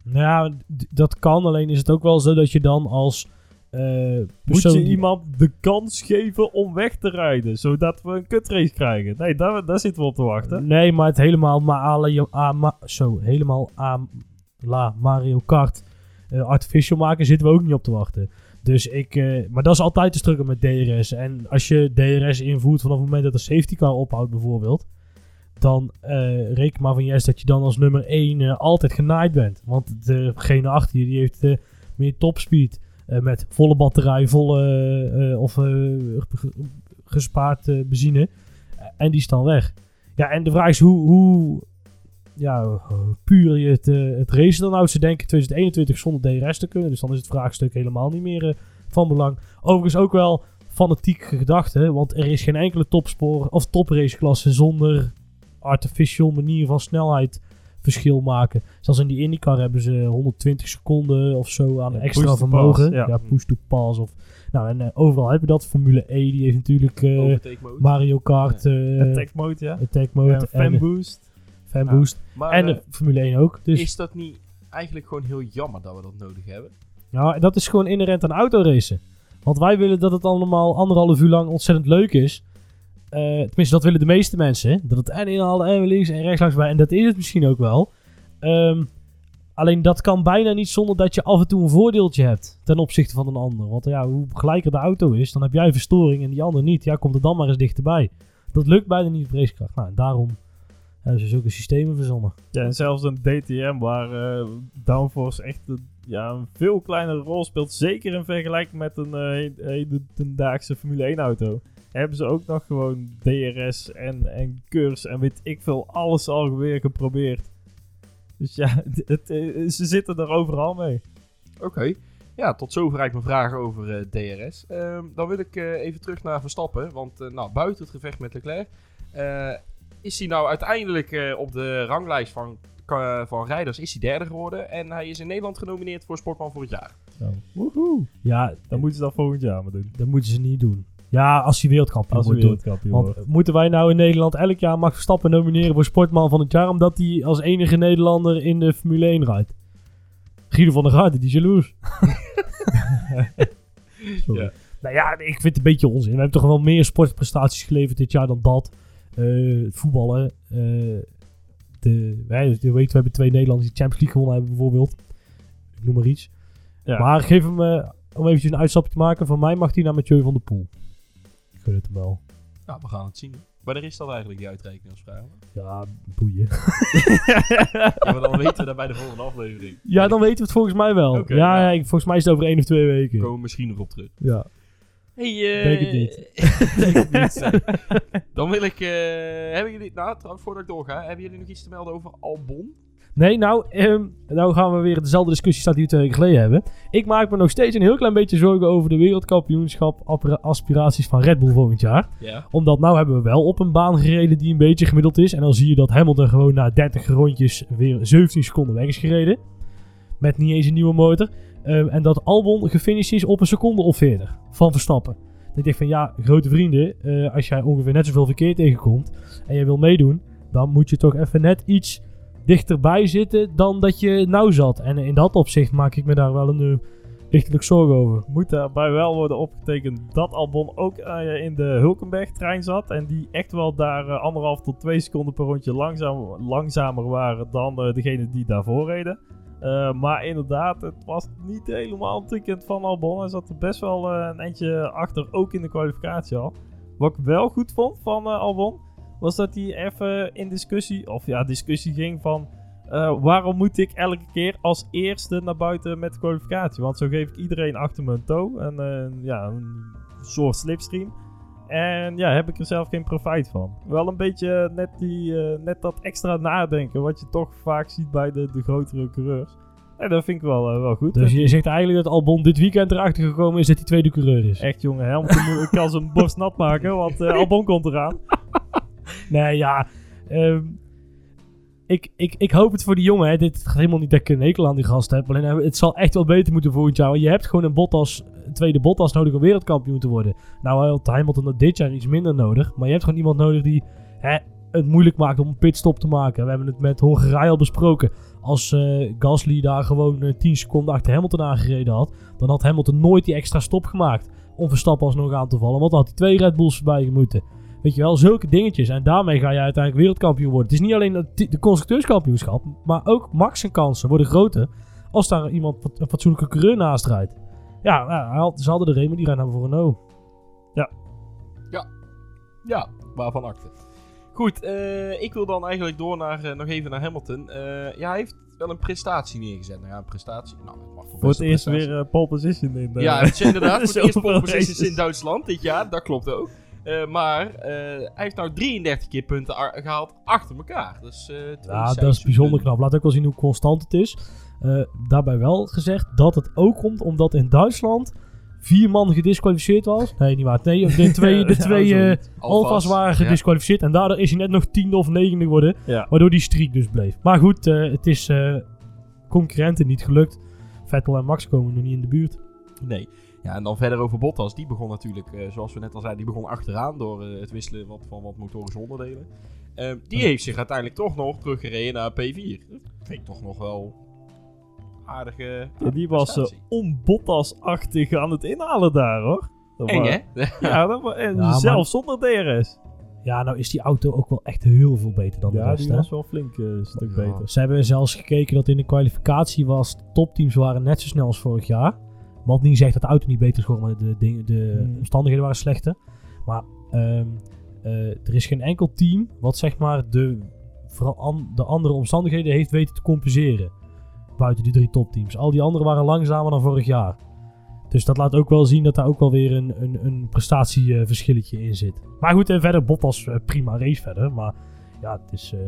B: Nou ja, dat kan. Alleen is het ook wel zo dat je dan als eh
C: Moet je iemand de kans geven om weg te rijden. Zodat we een kutrace krijgen. Nee, daar, daar zitten we op te wachten.
B: Nee, maar het helemaal Mario, a, ma, zo, helemaal a, la Mario Kart eh, artificial maken zitten we ook niet op te wachten. Dus ik, eh, maar dat is altijd de struggle met DRS. En als je DRS invoert vanaf het moment dat de safety car ophoudt bijvoorbeeld, dan eh, reken maar van yes dat je dan als nummer 1 altijd genaaid bent. Want degene achter je die heeft meer topspeed met volle batterij, volle eh, of eh, ge- gespaard eh, benzine. en die is dan weg. Ja, en de vraag is hoe, hoe ja, puur je het, eh, het dan nou. Ze denken 2021 zonder DRS te kunnen. Dus dan is het vraagstuk helemaal niet meer eh, van belang. Overigens ook wel fanatieke gedachte. Want er is geen enkele topspoor of topraceklasse zonder artificial manier van snelheid verschil maken. Zelfs in die IndyCar hebben ze 120 seconden of zo aan
C: Ja,
B: extra
C: push to
B: vermogen.
C: pass, ja.
B: ja. push to pass. Of, nou, en eh, overal heb je dat. Formule E die heeft natuurlijk eh. Mario Kart, eh,
C: Attack mode, ja.
B: Attack Mode
C: En
B: en,
C: fan boost.
B: Fan
A: Ja.
B: Boost.
A: Maar
B: en Formule 1 ook. Dus
A: is dat niet eigenlijk gewoon heel jammer dat we dat nodig hebben?
B: ja, dat is gewoon inherent aan autoracen. Want wij willen dat het allemaal anderhalf uur lang ontzettend leuk is. Eh, tenminste, dat willen de meeste mensen. Dat het en inhalen en links en rechts langs bij. En dat is het misschien ook wel. Ehm, alleen dat kan bijna niet zonder dat je af en toe een voordeeltje hebt ten opzichte van een ander. Want ja, hoe gelijker de auto is, dan heb jij verstoring en die ander niet. Ja, komt er dan maar eens dichterbij. Dat lukt bijna niet op. Nou, daarom hebben ze zulke systemen verzonnen.
C: Ja, en zelfs een DTM waar eh, downforce echt ja, een veel kleinere rol speelt. Zeker in vergelijking met een eh, hedendaagse Formule 1 auto. Hebben ze ook nog gewoon DRS en, en curves en weet ik veel, alles alweer geprobeerd. Dus ja, het, eh, ze zitten er overal mee.
A: Oké. Ja, tot zover eigenlijk mijn vragen over eh, DRS. Ehm, dan wil ik eh, even terug naar Verstappen. Want eh, nou, buiten het gevecht met Leclerc... eh, is hij nou uiteindelijk eh, op de ranglijst van, van rijders is hij derde geworden. En hij is in Nederland genomineerd voor Sportman voor het jaar.
C: Woehoe.
B: Ja,
C: Dan moeten ze dat volgend jaar maar doen.
B: dat moeten ze niet doen. Ja, als hij wereldkampioen wordt
C: wereldkampioen
B: Want
C: wordt.
B: moeten wij nou in Nederland elk jaar Max Verstappen nomineren voor Sportman van het jaar, omdat hij als enige Nederlander in de Formule 1 rijdt? Guido van der Garde, die jaloers.
A: Ja.
B: Nou ja, ik vind het een beetje onzin. We hebben toch wel meer sportprestaties geleverd dit jaar dan dat. Eh, voetballen. eh, de, wij, je weet, we hebben twee Nederlanders die Champions League gewonnen hebben bijvoorbeeld. Ik noem maar iets.
C: Ja.
B: Maar geef hem, eh, om eventjes een uitstapje te maken, van mij mag hij naar Mathieu van der Poel. Gun het wel.
A: Nou, we gaan het zien. Wanneer is dat eigenlijk, die uitrekening als vraag?
B: Ja, boeien.
A: Ja, maar dan weten we dat bij de volgende aflevering.
B: Ja, dan weten we het volgens mij wel. Ja,
A: ja.
B: ja, ik- volgens mij is het over één of twee weken.
A: komen we misschien nog op terug.
B: Ja.
A: Hey, eh,
B: Denk het niet.
A: denk het niet. nee. Dan wil ik... eh, hebben jullie... Nou, trouwens, voordat ik doorga. Hebben jullie nog iets te melden over Albon?
B: Nee, nou, ehm, nou gaan we weer dezelfde discussie staat die we twee weken geleden hebben. Ik maak me nog steeds een heel klein beetje zorgen over de wereldkampioenschap aspiraties van Red Bull volgend jaar.
A: Ja.
B: Omdat nou hebben we wel op een baan gereden die een beetje gemiddeld is. En dan zie je dat Hamilton gewoon na 30 rondjes weer 17 seconden weg is gereden. Met niet eens een nieuwe motor. Ehm, en dat Albon gefinished is op een seconde of 40 van Verstappen. Dan denk ik van ja, grote vrienden, eh, als jij ongeveer net zoveel verkeer tegenkomt en jij wil meedoen, dan moet je toch even net iets dichterbij zitten dan dat je nou zat. En in dat opzicht maak ik me daar wel een uh, lichtelijk zorgen over.
C: Moet daarbij wel worden opgetekend dat Albon ook eh, in de Hulkenberg-trein zat. En die echt wel daar eh, anderhalf tot twee seconden per rondje langzamer waren dan eh, degene die daarvoor reden. Eh, maar inderdaad, het was niet helemaal een weekend van Albon. Hij zat er best wel eh, een eindje achter, ook in de kwalificatie al. Wat ik wel goed vond van eh, Albon, was dat hij even in discussie, of ja, discussie ging van... eh, waarom moet ik elke keer als eerste naar buiten met de kwalificatie? Want zo geef ik iedereen achter me een toe. En eh, ja, een soort slipstream. En ja, heb ik er zelf geen profijt van. Wel een beetje net, die, eh, net dat extra nadenken, wat je toch vaak ziet bij de, de grotere coureurs. En dat vind ik wel, wel goed.
B: Dus je zegt eigenlijk dat Albon dit weekend erachter gekomen is dat hij tweede coureur is.
C: Echt jongen, ik kan zijn borst nat maken, want Albon komt eraan.
B: Nee, ja. ehm, ik, ik, ik hoop het voor die jongen. Hè. Dit gaat helemaal niet dat ik een aan die gast heb. Alleen eh, het zal echt wel beter moeten volgend jaar. Want je hebt gewoon een Bottas, een tweede Bottas nodig om wereldkampioen te worden. Nou had Hamilton dit jaar iets minder nodig. Maar je hebt gewoon iemand nodig die hè, het moeilijk maakt om een pitstop te maken. We hebben het met Hongarije al besproken. Als eh, Gasly daar gewoon eh, 10 seconden achter Hamilton aangereden had, dan had Hamilton nooit die extra stop gemaakt om Verstappen alsnog aan te vallen. Want dan had hij twee Red Bulls voorbij moeten. Weet je wel, zulke dingetjes. En daarmee ga je uiteindelijk wereldkampioen worden. Het is niet alleen de, de constructeurskampioenschap, maar ook Max zijn kansen worden groter als daar iemand een fatsoenlijke coureur naast rijdt. Ja, nou, hij had- ze hadden er een, maar die rijdt nou voor Renault.
A: Ja, waarvan acte. Goed, eh, ik wil dan eigenlijk door naar, eh, nog even naar Hamilton. Eh, ja, hij heeft wel een prestatie neergezet. Nou ja, een prestatie. Nou, het mag
C: Voor het eerst weer pole position in de...
A: Ja, het is inderdaad voor het eerst pole positions
C: races.
A: in Duitsland dit jaar. Dat klopt ook. Eh, maar eh, hij heeft nou 33 keer punten gehaald achter elkaar. Dus, eh,
B: Ja, dat is bijzonder knap. Laat ook wel zien hoe constant het is. Daarbij wel gezegd dat het ook komt omdat in Duitsland vier man gedisqualificeerd was. Nee, niet waar. Nee, de twee, de twee. Alfa's waren
A: ja.
B: gedisqualificeerd. En daardoor is hij net nog tiende of negende geworden.
C: Ja.
B: Waardoor die streak dus bleef. Maar goed, het is concurrenten niet gelukt. Vettel en Max komen nog niet in de buurt.
A: Nee. Ja, en dan verder over Bottas. Die begon natuurlijk, eh, zoals we net al zeiden, die begon achteraan door eh, het wisselen wat, van wat motorische onderdelen. Eh, die heeft zich uiteindelijk toch nog teruggereden naar P4. Dat vind ik toch nog wel aardige,
C: Ja,
A: aardige
C: die was eh, onbottas-achtig aan het inhalen daar, hoor. Dat
A: Eng, hè?
C: Ja, dat wa- en
B: Ja, maar-
C: zelfs zonder DRS.
B: Ja, nou is die auto ook wel echt heel veel beter dan de
C: Ja,
B: rest.
C: die
B: hè?
C: was wel flink eh, een stuk
A: Ja.
C: beter.
B: Ze hebben zelfs gekeken dat in de kwalificatie was. De topteams waren net zo snel als vorig jaar. Wat niet zegt dat de auto niet beter is geworden, maar de, de
C: Hmm.
B: omstandigheden waren slechter. Maar ehm, eh, er is geen enkel team wat zeg maar de, de andere omstandigheden heeft weten te compenseren. Buiten die drie topteams. Al die anderen waren langzamer dan vorig jaar. Dus dat laat ook wel zien dat daar ook wel weer een, een, een prestatieverschilletje in zit. Maar goed, en verder Bottas eh, prima race verder. Maar ja, het is... eh,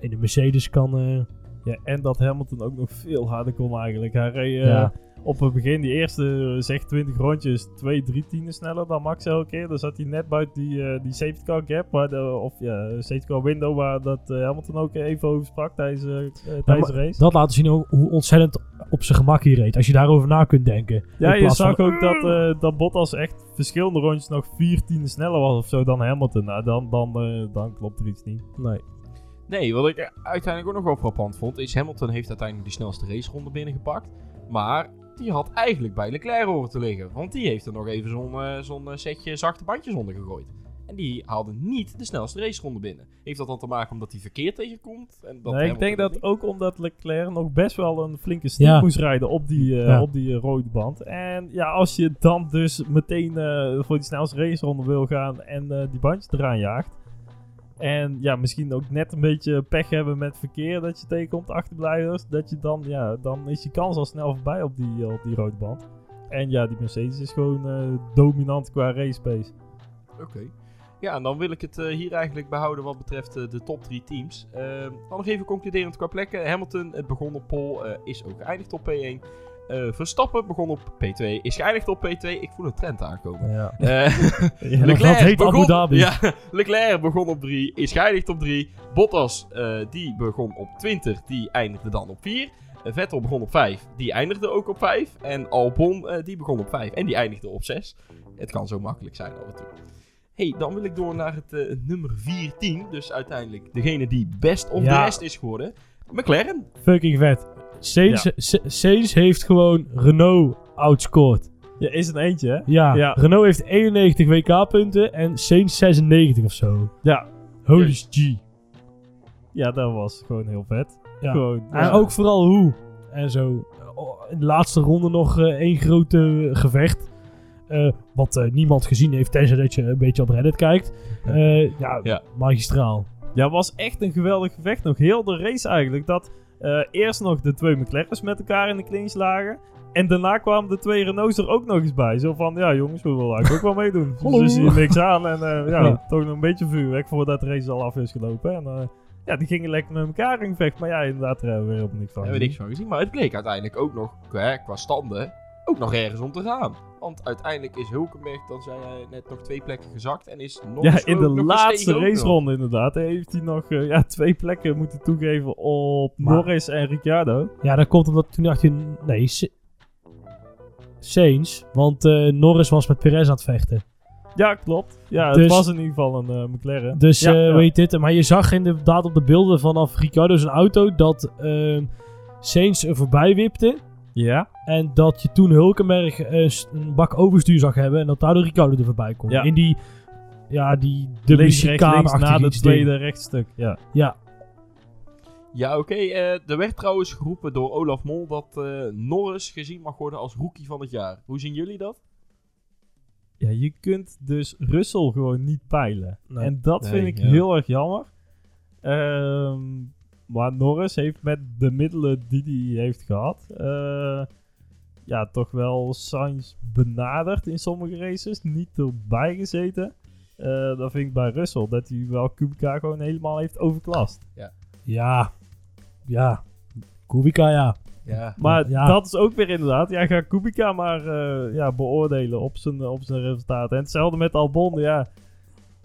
B: in de Mercedes kan... eh,
C: Ja, en dat Hamilton ook nog veel harder kon eigenlijk. Hij reed eh,
B: Ja.
C: op het begin, die eerste eh, zeg 20 rondjes, 2, 3 tienden sneller dan Max elke keer. Dan zat hij net buiten die, eh, die safety car gap, waar de, of ja, safety car window, waar dat Hamilton ook even over sprak tijdens, tijdens de race.
B: Dat laat zien hoe ontzettend op zijn gemak hier reed. Als je daarover na kunt denken.
C: Ja, je zag
B: van-
C: ook dat, dat Bottas echt verschillende rondjes nog 4 tienden sneller was of zo dan Hamilton. Nou, dan, dan, dan klopt er iets niet.
B: Nee.
A: Nee, wat ik uiteindelijk ook nog wel frappant vond, is Hamilton heeft uiteindelijk de snelste raceronde binnengepakt. Maar die had eigenlijk bij Leclerc horen te liggen. Want die heeft er nog even zo'n eh, zo'n eh, setje zachte bandjes onder gegooid. En die haalde niet de snelste raceronde binnen. Heeft dat dan te maken omdat hij verkeerd tegenkomt? En dat
C: nee, ik denk dat
A: niet?
C: ook omdat Leclerc nog best wel een flinke
B: Ja.
C: moest rijden op die, eh,
B: Ja.
C: op die rode band. En ja, als je dan dus meteen eh, voor die snelste raceronde wil gaan en eh, die bandjes eraan jaagt. En ja, misschien ook net een beetje pech hebben met verkeer dat je tegenkomt, achterblijvers. Dat je dan, ja, dan is je kans al snel voorbij op die, op die rode band. En ja, die Mercedes is gewoon eh, dominant qua race pace.
A: Oké. Ja, en dan wil ik het eh, hier eigenlijk behouden wat betreft eh, de top drie teams. Eh, dan nog even concluderend qua plekken. Hamilton, het begon op pole, is ook geëindigd op P1. Eh, Verstappen begon op P2, is geëindigd op P2. Ik voel een trend aankomen.
B: Ja. Dat
A: Leclerc,
B: heet Abu
A: begon,
B: Dhabi.
A: Ja, Leclerc begon op 3, is geëindigd op 3. Bottas eh, die begon op 20, die eindigde dan op 4. Eh, Vettel begon op 5, die eindigde ook op 5. En Albon die begon op 5 en die eindigde op 6. Het kan zo makkelijk zijn af en toe. hey, dan wil ik door naar het nummer 4 team. Dus uiteindelijk degene die best of
B: Ja.
A: de rest is geworden. McLaren.
B: Fucking vet. Sainz, heeft gewoon Renault outscored.
C: Ja, is een eentje, hè?
B: Ja,
C: Ja.
B: Renault heeft 91 WK-punten en Sainz 96 of zo.
C: Ja.
B: Holy. G.
C: Ja, dat was gewoon heel vet.
B: Ja.
C: Gewoon,
B: En
C: ja.
B: ook vooral hoe. En zo. Oh, In de laatste ronde nog eh, één groot eh, gevecht. Eh, wat eh, niemand gezien heeft, tenzij dat je een beetje op Reddit kijkt. Eh, ja,
A: Ja.
B: magistraal.
C: Ja, was echt een geweldig gevecht. Nog heel de race eigenlijk. Dat eh, eerst nog de twee McLaren's met elkaar in de clinch lagen. En daarna kwamen de twee Renaults er ook nog eens bij. Zo van, ja jongens, we willen eigenlijk ook wel meedoen. Dus je niks aan. En eh, ja,
B: Ja.
C: toch nog een beetje vuurwerk voordat de race al af is gelopen. En eh, ja, die gingen lekker met elkaar in gevecht. Maar ja, inderdaad, daar hebben we weer op niks van.
A: Daar hebben we niks van gezien. Maar het bleek uiteindelijk ook nog hè, qua standen ook nog ergens om te gaan. Want uiteindelijk is Hulkenberg, dan zei hij net, nog twee plekken gezakt. En is Norris
C: Ja, in de
A: nog
C: laatste
A: nog.
C: raceronde inderdaad heeft hij nog eh, ja, twee plekken moeten toegeven op
B: Maar-
C: Norris en Ricciardo.
B: Ja, dat komt omdat toen dacht je... Nee, Sainz. Want eh, Norris was met Perez aan het vechten.
C: Ja, klopt. Ja,
B: Dus-
C: het was in ieder geval een eh, McLaren.
B: Dus
C: ja,
B: eh
C: ja.
B: weet dit. Maar je zag inderdaad op de beelden vanaf Ricciardo zijn auto dat ehm Sainz er voorbij wipte.
C: Ja,
B: En dat je toen Hulkenberg eh, s- een bak overstuur zag hebben. En dat daardoor Ricciardo er voorbij kon.
C: Ja.
B: In die... Ja, die dubbele
C: links, rechts, links na de
B: ding.
C: tweede rechtstuk. Ja.
B: Ja,
A: Ja, oké. eh, er werd trouwens geroepen door Olaf Mol dat eh, Norris gezien mag worden als rookie van het jaar. Hoe zien jullie dat?
C: ja, je kunt dus Russell gewoon niet peilen.
B: Nee.
C: En dat
A: Nee,
C: vind ik
A: ja.
C: heel erg jammer. Ehm, maar Norris heeft met de middelen die hij heeft gehad... eh, ja, toch wel Sainz benaderd in sommige races. Niet erbij gezeten. Eh, dat vind ik bij Russell. Dat hij wel Kubica gewoon helemaal heeft overklast.
B: ja, ja. Kubica, ja.
A: Ja.
C: Maar
B: Ja.
C: dat is ook weer inderdaad. Ja, ga Kubica maar eh, ja, beoordelen op zijn, op zijn resultaten. En hetzelfde met Albon. Ja,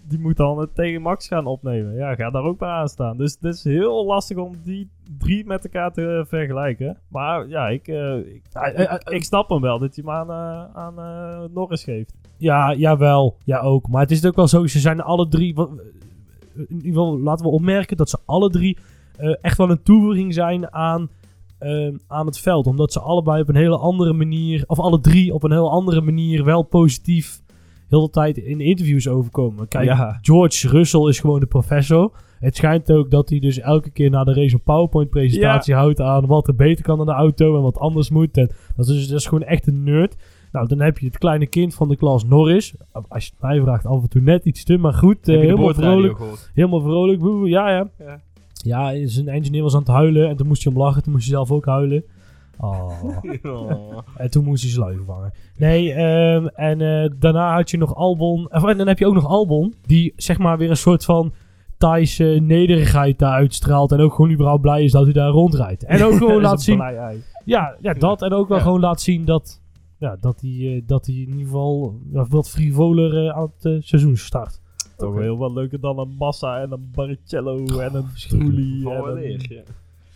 C: die moet dan het tegen Max gaan opnemen. Ja, ga daar ook maar aan staan. Dus het is heel lastig om die drie met elkaar te vergelijken. Maar ja, ik, eh, ik, ik,
B: eh, eh,
C: ik snap hem wel dat hij hem aan, aan Norris geeft.
B: Ja, jawel. Ja, ook. Maar het is ook wel zo, ze zijn alle drie... In ieder geval laten we opmerken dat ze alle drie echt wel een toevoeging zijn aan, aan het veld. Omdat ze allebei op een hele andere manier... Of alle drie op een heel andere manier wel positief... heel de tijd in interviews overkomen. Kijk,
C: ja,
B: George Russell is gewoon de professor. Het schijnt ook dat hij dus elke keer na de race een PowerPoint-presentatie houdt aan wat er beter kan aan de auto en wat anders moet. En dat, is, dat is gewoon echt een nerd. Nou, dan heb je het kleine kind van de klas Norris. Als je het mij vraagt, af en toe net iets te, maar goed. eh,
A: je
B: helemaal vrolijk. Helemaal vrolijk. Ja, ja.
A: Ja.
B: Ja, zijn engineer was aan het huilen en toen moest hij om lachen. Toen moest hij zelf ook huilen. Oh.
A: Oh.
B: En toen moest hij zijn lui vervangen. Nee, ehm, en eh, daarna had je nog Albon. Of, en dan heb je ook nog Albon. Die zeg maar weer een soort van Thaise nederigheid daar uitstraalt. En ook gewoon überhaupt blij is dat hij daar rondrijdt. En ook gewoon laat zien. Ja, ja, dat. En ook wel
A: Ja.
B: gewoon laat zien dat. Ja, dat hij, eh, dat hij in ieder geval ja, wat frivoler eh, aan het seizoen start.
C: Toch
A: Oké.
C: heel wat leuker dan een Massa en een Barrichello en een. Trulli en een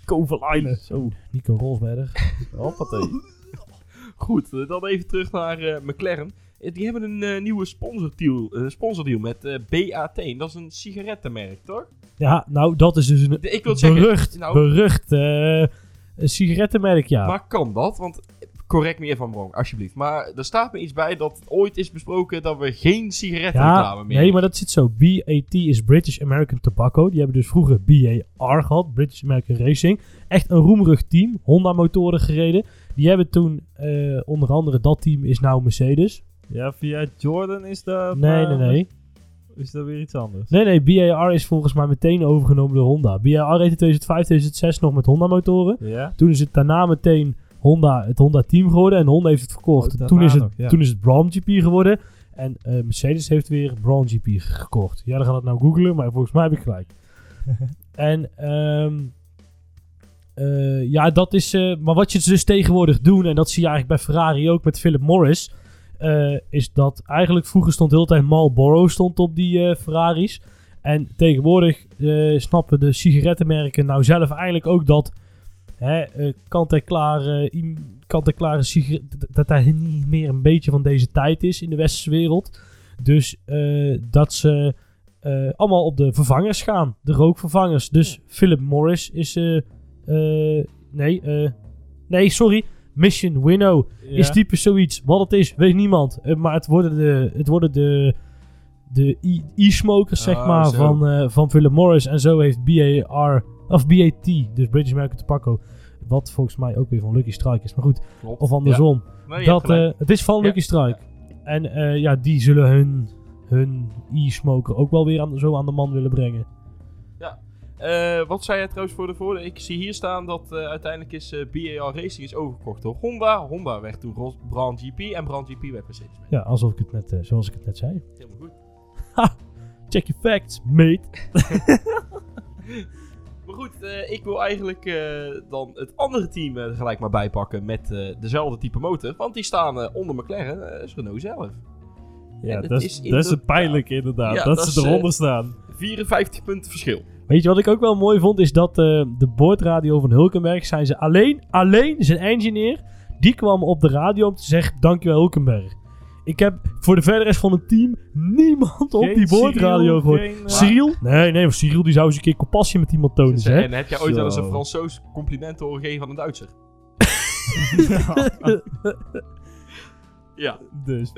C: Kovalainen. Zo,
B: Nico Rosberg.
C: hoppatee.
A: Goed, eh, dan even terug naar eh, McLaren. Eh, Die hebben een eh, nieuwe sponsordeal, sponsordeal met eh, BAT. En dat is een sigarettenmerk, toch?
B: Ja, nou, dat is dus een
A: De- Ik wil zeggen,
B: berucht,
A: nou-
B: berucht eh, sigarettenmerk, ja.
A: maar kan dat? Want correct me even van wrong, alsjeblieft. Maar er staat me iets bij dat ooit is besproken dat we geen sigarettenreclame
B: Ja,
A: meer
B: nee, maar dat zit zo. BAT is British American Tobacco. Die hebben dus vroeger BAR gehad, British American Racing. Echt een roemrug team, Honda motoren gereden. Die hebben toen, eh, onder andere dat team is nou Mercedes.
C: Ja, via Jordan is dat...
B: Nee,
C: eh,
B: nee, nee.
C: Is dat weer iets anders?
B: Nee, nee, BAR is volgens mij meteen overgenomen door Honda. BAR reed in 2005, 2006 nog met Honda motoren.
C: Ja?
B: Toen is het daarna meteen Honda, het Honda team geworden. En Honda heeft het verkocht.
C: Oh,
B: toen, is het,
C: nog, ja.
B: toen is het Brown GP geworden. En eh, Mercedes heeft weer Brown GP gekocht. Ja, dan gaat het nou googlen, maar volgens mij heb ik gelijk. en ehm, eh, ja, dat is... eh, maar wat je dus tegenwoordig doen, en dat zie je eigenlijk bij Ferrari ook met Philip Morris... is dat eigenlijk vroeger stond de hele tijd Marlboro stond op die Ferraris. En tegenwoordig snappen de sigarettenmerken nou zelf eigenlijk ook dat kant-en-klare, im- kant-en-klare sigaret, dat daar niet meer een beetje van deze tijd is in de westerse wereld. Dus eh, dat ze eh, allemaal op de vervangers gaan, de rookvervangers. Dus Philip Morris is, eh, eh, nee, eh, nee, sorry, Mission Winnow is type zoiets. Wat het is, weet niemand. Eh, maar het worden de, het worden de, de e- e-smokers, zeg
A: Oh,
B: maar,
A: zo.
B: van, eh, van Philip Morris. En zo heeft BAR, of BAT, dus British American Tobacco, wat volgens mij ook weer van Lucky Strike is. Maar goed,
A: Klopt.
B: of andersom.
A: Ja. Nee,
B: dat, eh, het is van
A: Ja.
B: Lucky Strike. En eh, ja, die zullen hun, hun e-smoker ook wel weer aan, zo aan de man willen brengen.
A: Eh, wat zei jij trouwens voor de voordeel? Ik zie hier staan dat uiteindelijk is BAR Racing is overgekocht door Honda. Honda werd toen Brown GP en Brown GP werd Mercedes.
B: Ja, alsof ik het net, zoals ik het net zei.
A: Helemaal goed.
B: Check your facts, mate.
A: Maar goed, eh, ik wil eigenlijk eh, dan het andere team eh, gelijk maar bijpakken met dezelfde type motor. Want die staan onder McLaren, is Renault zelf.
C: Ja, dat is, dat is pijnlijk inderdaad.
A: Ja,
C: dat,
A: dat
C: ze eronder staan.
A: 54 punten verschil.
B: Weet je wat ik ook wel mooi vond? Is dat de boordradio van Hulkenberg zijn ze alleen, alleen zijn engineer, die kwam op de radio om te zeggen dankjewel Hulkenberg. Ik heb voor de verder rest van het team niemand op
C: Geen
B: die boordradio gehoord.
C: geen, eh,
B: Cyril? Nee, nee, Cyril die zou eens een keer compassie met iemand tonen, zeg.
A: eh, en heb jij ooit wel eens een. Fransoos compliment horen geven aan een Duitser? Ja.
C: dus.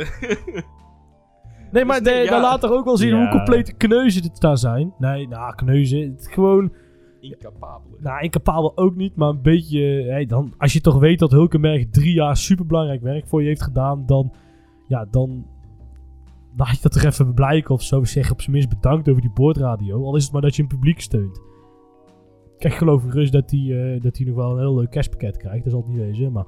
B: Nee, maar
A: Dus nee,
B: de-
A: ja.
B: dat laat toch ook wel zien
C: Ja.
B: hoe complete kneuzen dit daar zijn. Nee, nou, kneuzen. Het gewoon,
A: Incapabel.
B: nou, incapabel ook niet, maar een beetje... Hey, dan, als je toch weet dat Hulkenberg drie jaar superbelangrijk werk voor je heeft gedaan, dan... Ja, dan... Had je dat toch even blijken of zo. Zeg op zijn minst bedankt over die boordradio. Al is het maar dat je een publiek steunt. Kijk, geloof ik rust dat hij eh, dat hij nog wel een heel leuk cashpakket krijgt. Dat zal het niet wezen, maar...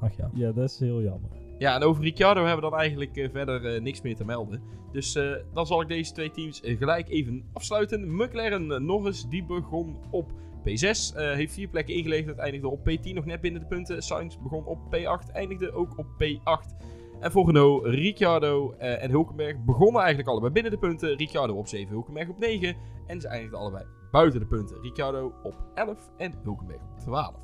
B: Ach ja.
C: Ja, dat is heel jammer.
A: Ja, en over Ricciardo hebben we dan eigenlijk eh, verder eh, niks meer te melden. Dus eh, dan zal ik deze twee teams gelijk even afsluiten. McLaren Norris, die begon op P6. eh, heeft vier plekken ingeleverd, eindigde op P10, nog net binnen de punten. Sainz begon op P8, eindigde ook op P8. En Renault, Ricciardo eh, en Hulkenberg begonnen eigenlijk allebei binnen de punten. Ricciardo op 7, Hulkenberg op 9. En ze eindigden allebei buiten de punten. Ricciardo op 11 en Hulkenberg op 12.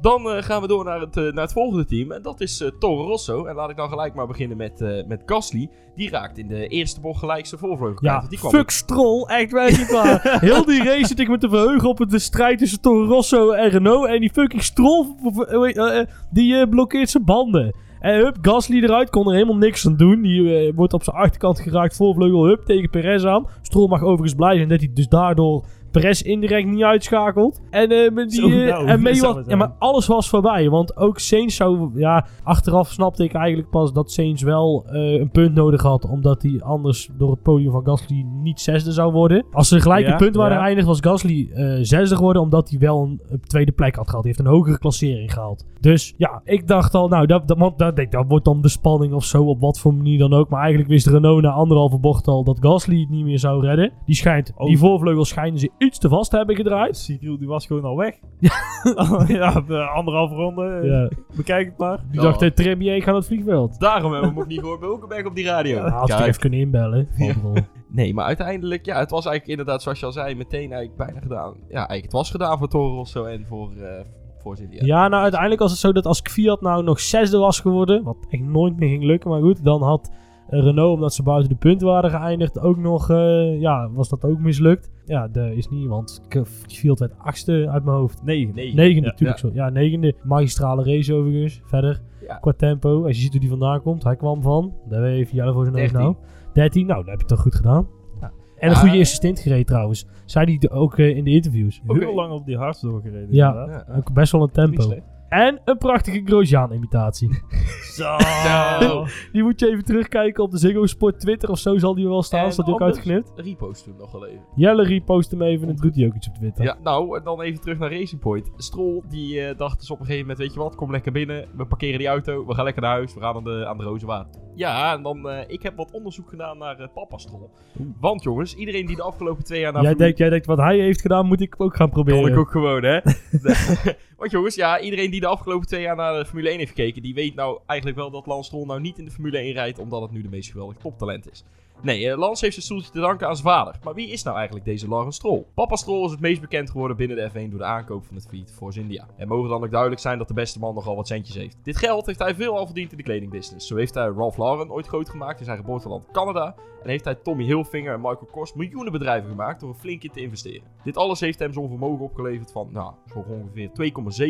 A: Dan eh, gaan we door naar het, eh, naar het volgende team. En dat is Toro Rosso. En laat ik dan gelijk maar beginnen met, met Gasly. Die raakt in de eerste bocht gelijk zijn voorvleugel.
B: Ja,
A: die kwam
B: fuck Stroll. Echt waar, niet waar. Heel die race zit ik me te verheugen op de strijd tussen Toro Rosso en Renault. En die fucking eh, die blokkeert zijn banden. En hup, Gasly eruit, kon er helemaal niks aan doen. Die eh, wordt op zijn achterkant geraakt, voorvleugel, hup, tegen Perez aan. Stroll mag overigens blij zijn dat hij dus daardoor Perez indirect niet uitschakelt. En, eh, met die, eh,
C: nou,
B: en mee
C: het
B: ja, maar alles was voorbij. Want ook Sainz zou... Ja, achteraf snapte ik eigenlijk pas dat Sainz wel eh, een punt nodig had. Omdat hij anders door het podium van Gasly niet zesde zou worden. Als ze gelijk
C: Ja,
B: een punt waren
C: ja.
B: eindigd, was Gasly zesde geworden. Omdat hij wel een, een tweede plek had gehad. Hij heeft een hogere klassering gehaald. Dus ja, ik dacht al, nou, dat, dat, want dat, dat, dat wordt dan de spanning of zo. Op wat voor manier dan ook. Maar eigenlijk wist Renault na anderhalve bocht al dat Gasly het niet meer zou redden. Die schijnt,
C: Oh.
B: die voorvleugel schijnen ze iets te vast hebben gedraaid.
C: Cyril die was gewoon al weg. ja, de anderhalve ronde. eh,
B: Ja.
C: Bekijk het maar.
B: Die
A: Ja.
B: dacht, hey, Trembier, ik ga naar het vliegveld.
A: Daarom hebben we hem ook niet gehoord bij Hulkenberg op die radio.
B: Ja, had ik
A: Kijk.
B: even kunnen inbellen.
A: Nee, maar uiteindelijk, ja, het was eigenlijk inderdaad, zoals je al zei, meteen eigenlijk bijna gedaan. Ja, eigenlijk het was gedaan voor Toro Rosso en voor, eh voor Cynthia.
B: Ja, nou uiteindelijk was het zo dat als Fiat nou nog zesde was geworden, wat echt nooit meer ging lukken, maar goed, dan had Renault, omdat ze buiten de punten waren geëindigd, ook nog, eh, ja, was dat ook mislukt. Ja, dat is niet, want K- Fiat werd achtste uit mijn hoofd.
A: Negen. Negen.
B: Negende,
C: Ja,
B: natuurlijk zo. Ja, negende. Magistrale race overigens, verder.
A: Ja.
B: Qua tempo, als je ziet hoe die vandaan komt, hij kwam van, daar even Jelle voor zijn neus
A: Dertien.
B: nou. 13, nou, dat heb je toch goed gedaan.
A: Ja.
B: En een
A: Ja,
B: goede
A: eh,
B: assistent gereden trouwens. Zei hij ook eh, in de interviews.
A: Oké.
C: Heel lang op die hards doorgereden.
B: Ja.
A: Ja, ja.
B: Ook best wel een tempo. En een prachtige Grosjean-imitatie.
C: Zo.
A: Zo.
B: Die moet je even terugkijken op de Ziggo Sport Twitter of zo zal die wel staan. Staat die ook uitgeknipt?
A: Repost hem nog wel even.
B: Jelle repost hem even en dan doet hij ook iets op Twitter.
A: Ja, nou, en dan even terug naar Racing Point. Stroll, die eh, dacht dus op een gegeven moment, weet je wat, kom lekker binnen. We parkeren die auto, we gaan lekker naar huis, we gaan aan de, aan de Rozenwaard. Ja, en dan, eh, ik heb wat onderzoek gedaan naar eh, papa Stroll. Want jongens, iedereen die de afgelopen twee jaar naar
B: jij, denkt, jij denkt wat hij heeft gedaan, moet ik ook gaan proberen.
A: Kan ik ook gewoon, hè? Want jongens, ja, iedereen die de afgelopen twee jaar naar de Formule 1 heeft gekeken, die weet nou eigenlijk wel dat Lance Stroll nou niet in de Formule 1 rijdt, omdat het nu de meest geweldige toptalent is. Nee, eh, Lance heeft zijn stoeltje te danken aan zijn vader. Maar wie is nou eigenlijk deze Lawrence Stroll? Papa Stroll is het meest bekend geworden binnen de F1 door de aankoop van het Fiat Force India. En mogen dan ook duidelijk zijn dat de beste man nogal wat centjes heeft. Dit geld heeft hij veel al verdiend in de kledingbusiness. Zo heeft hij Ralph Lauren ooit groot gemaakt in zijn geboorteland Canada. En heeft hij Tommy Hilfiger en Michael Kors miljoenen bedrijven gemaakt door er flink in te investeren. Dit alles heeft hem zo'n vermogen opgeleverd van, nou, zo ongeveer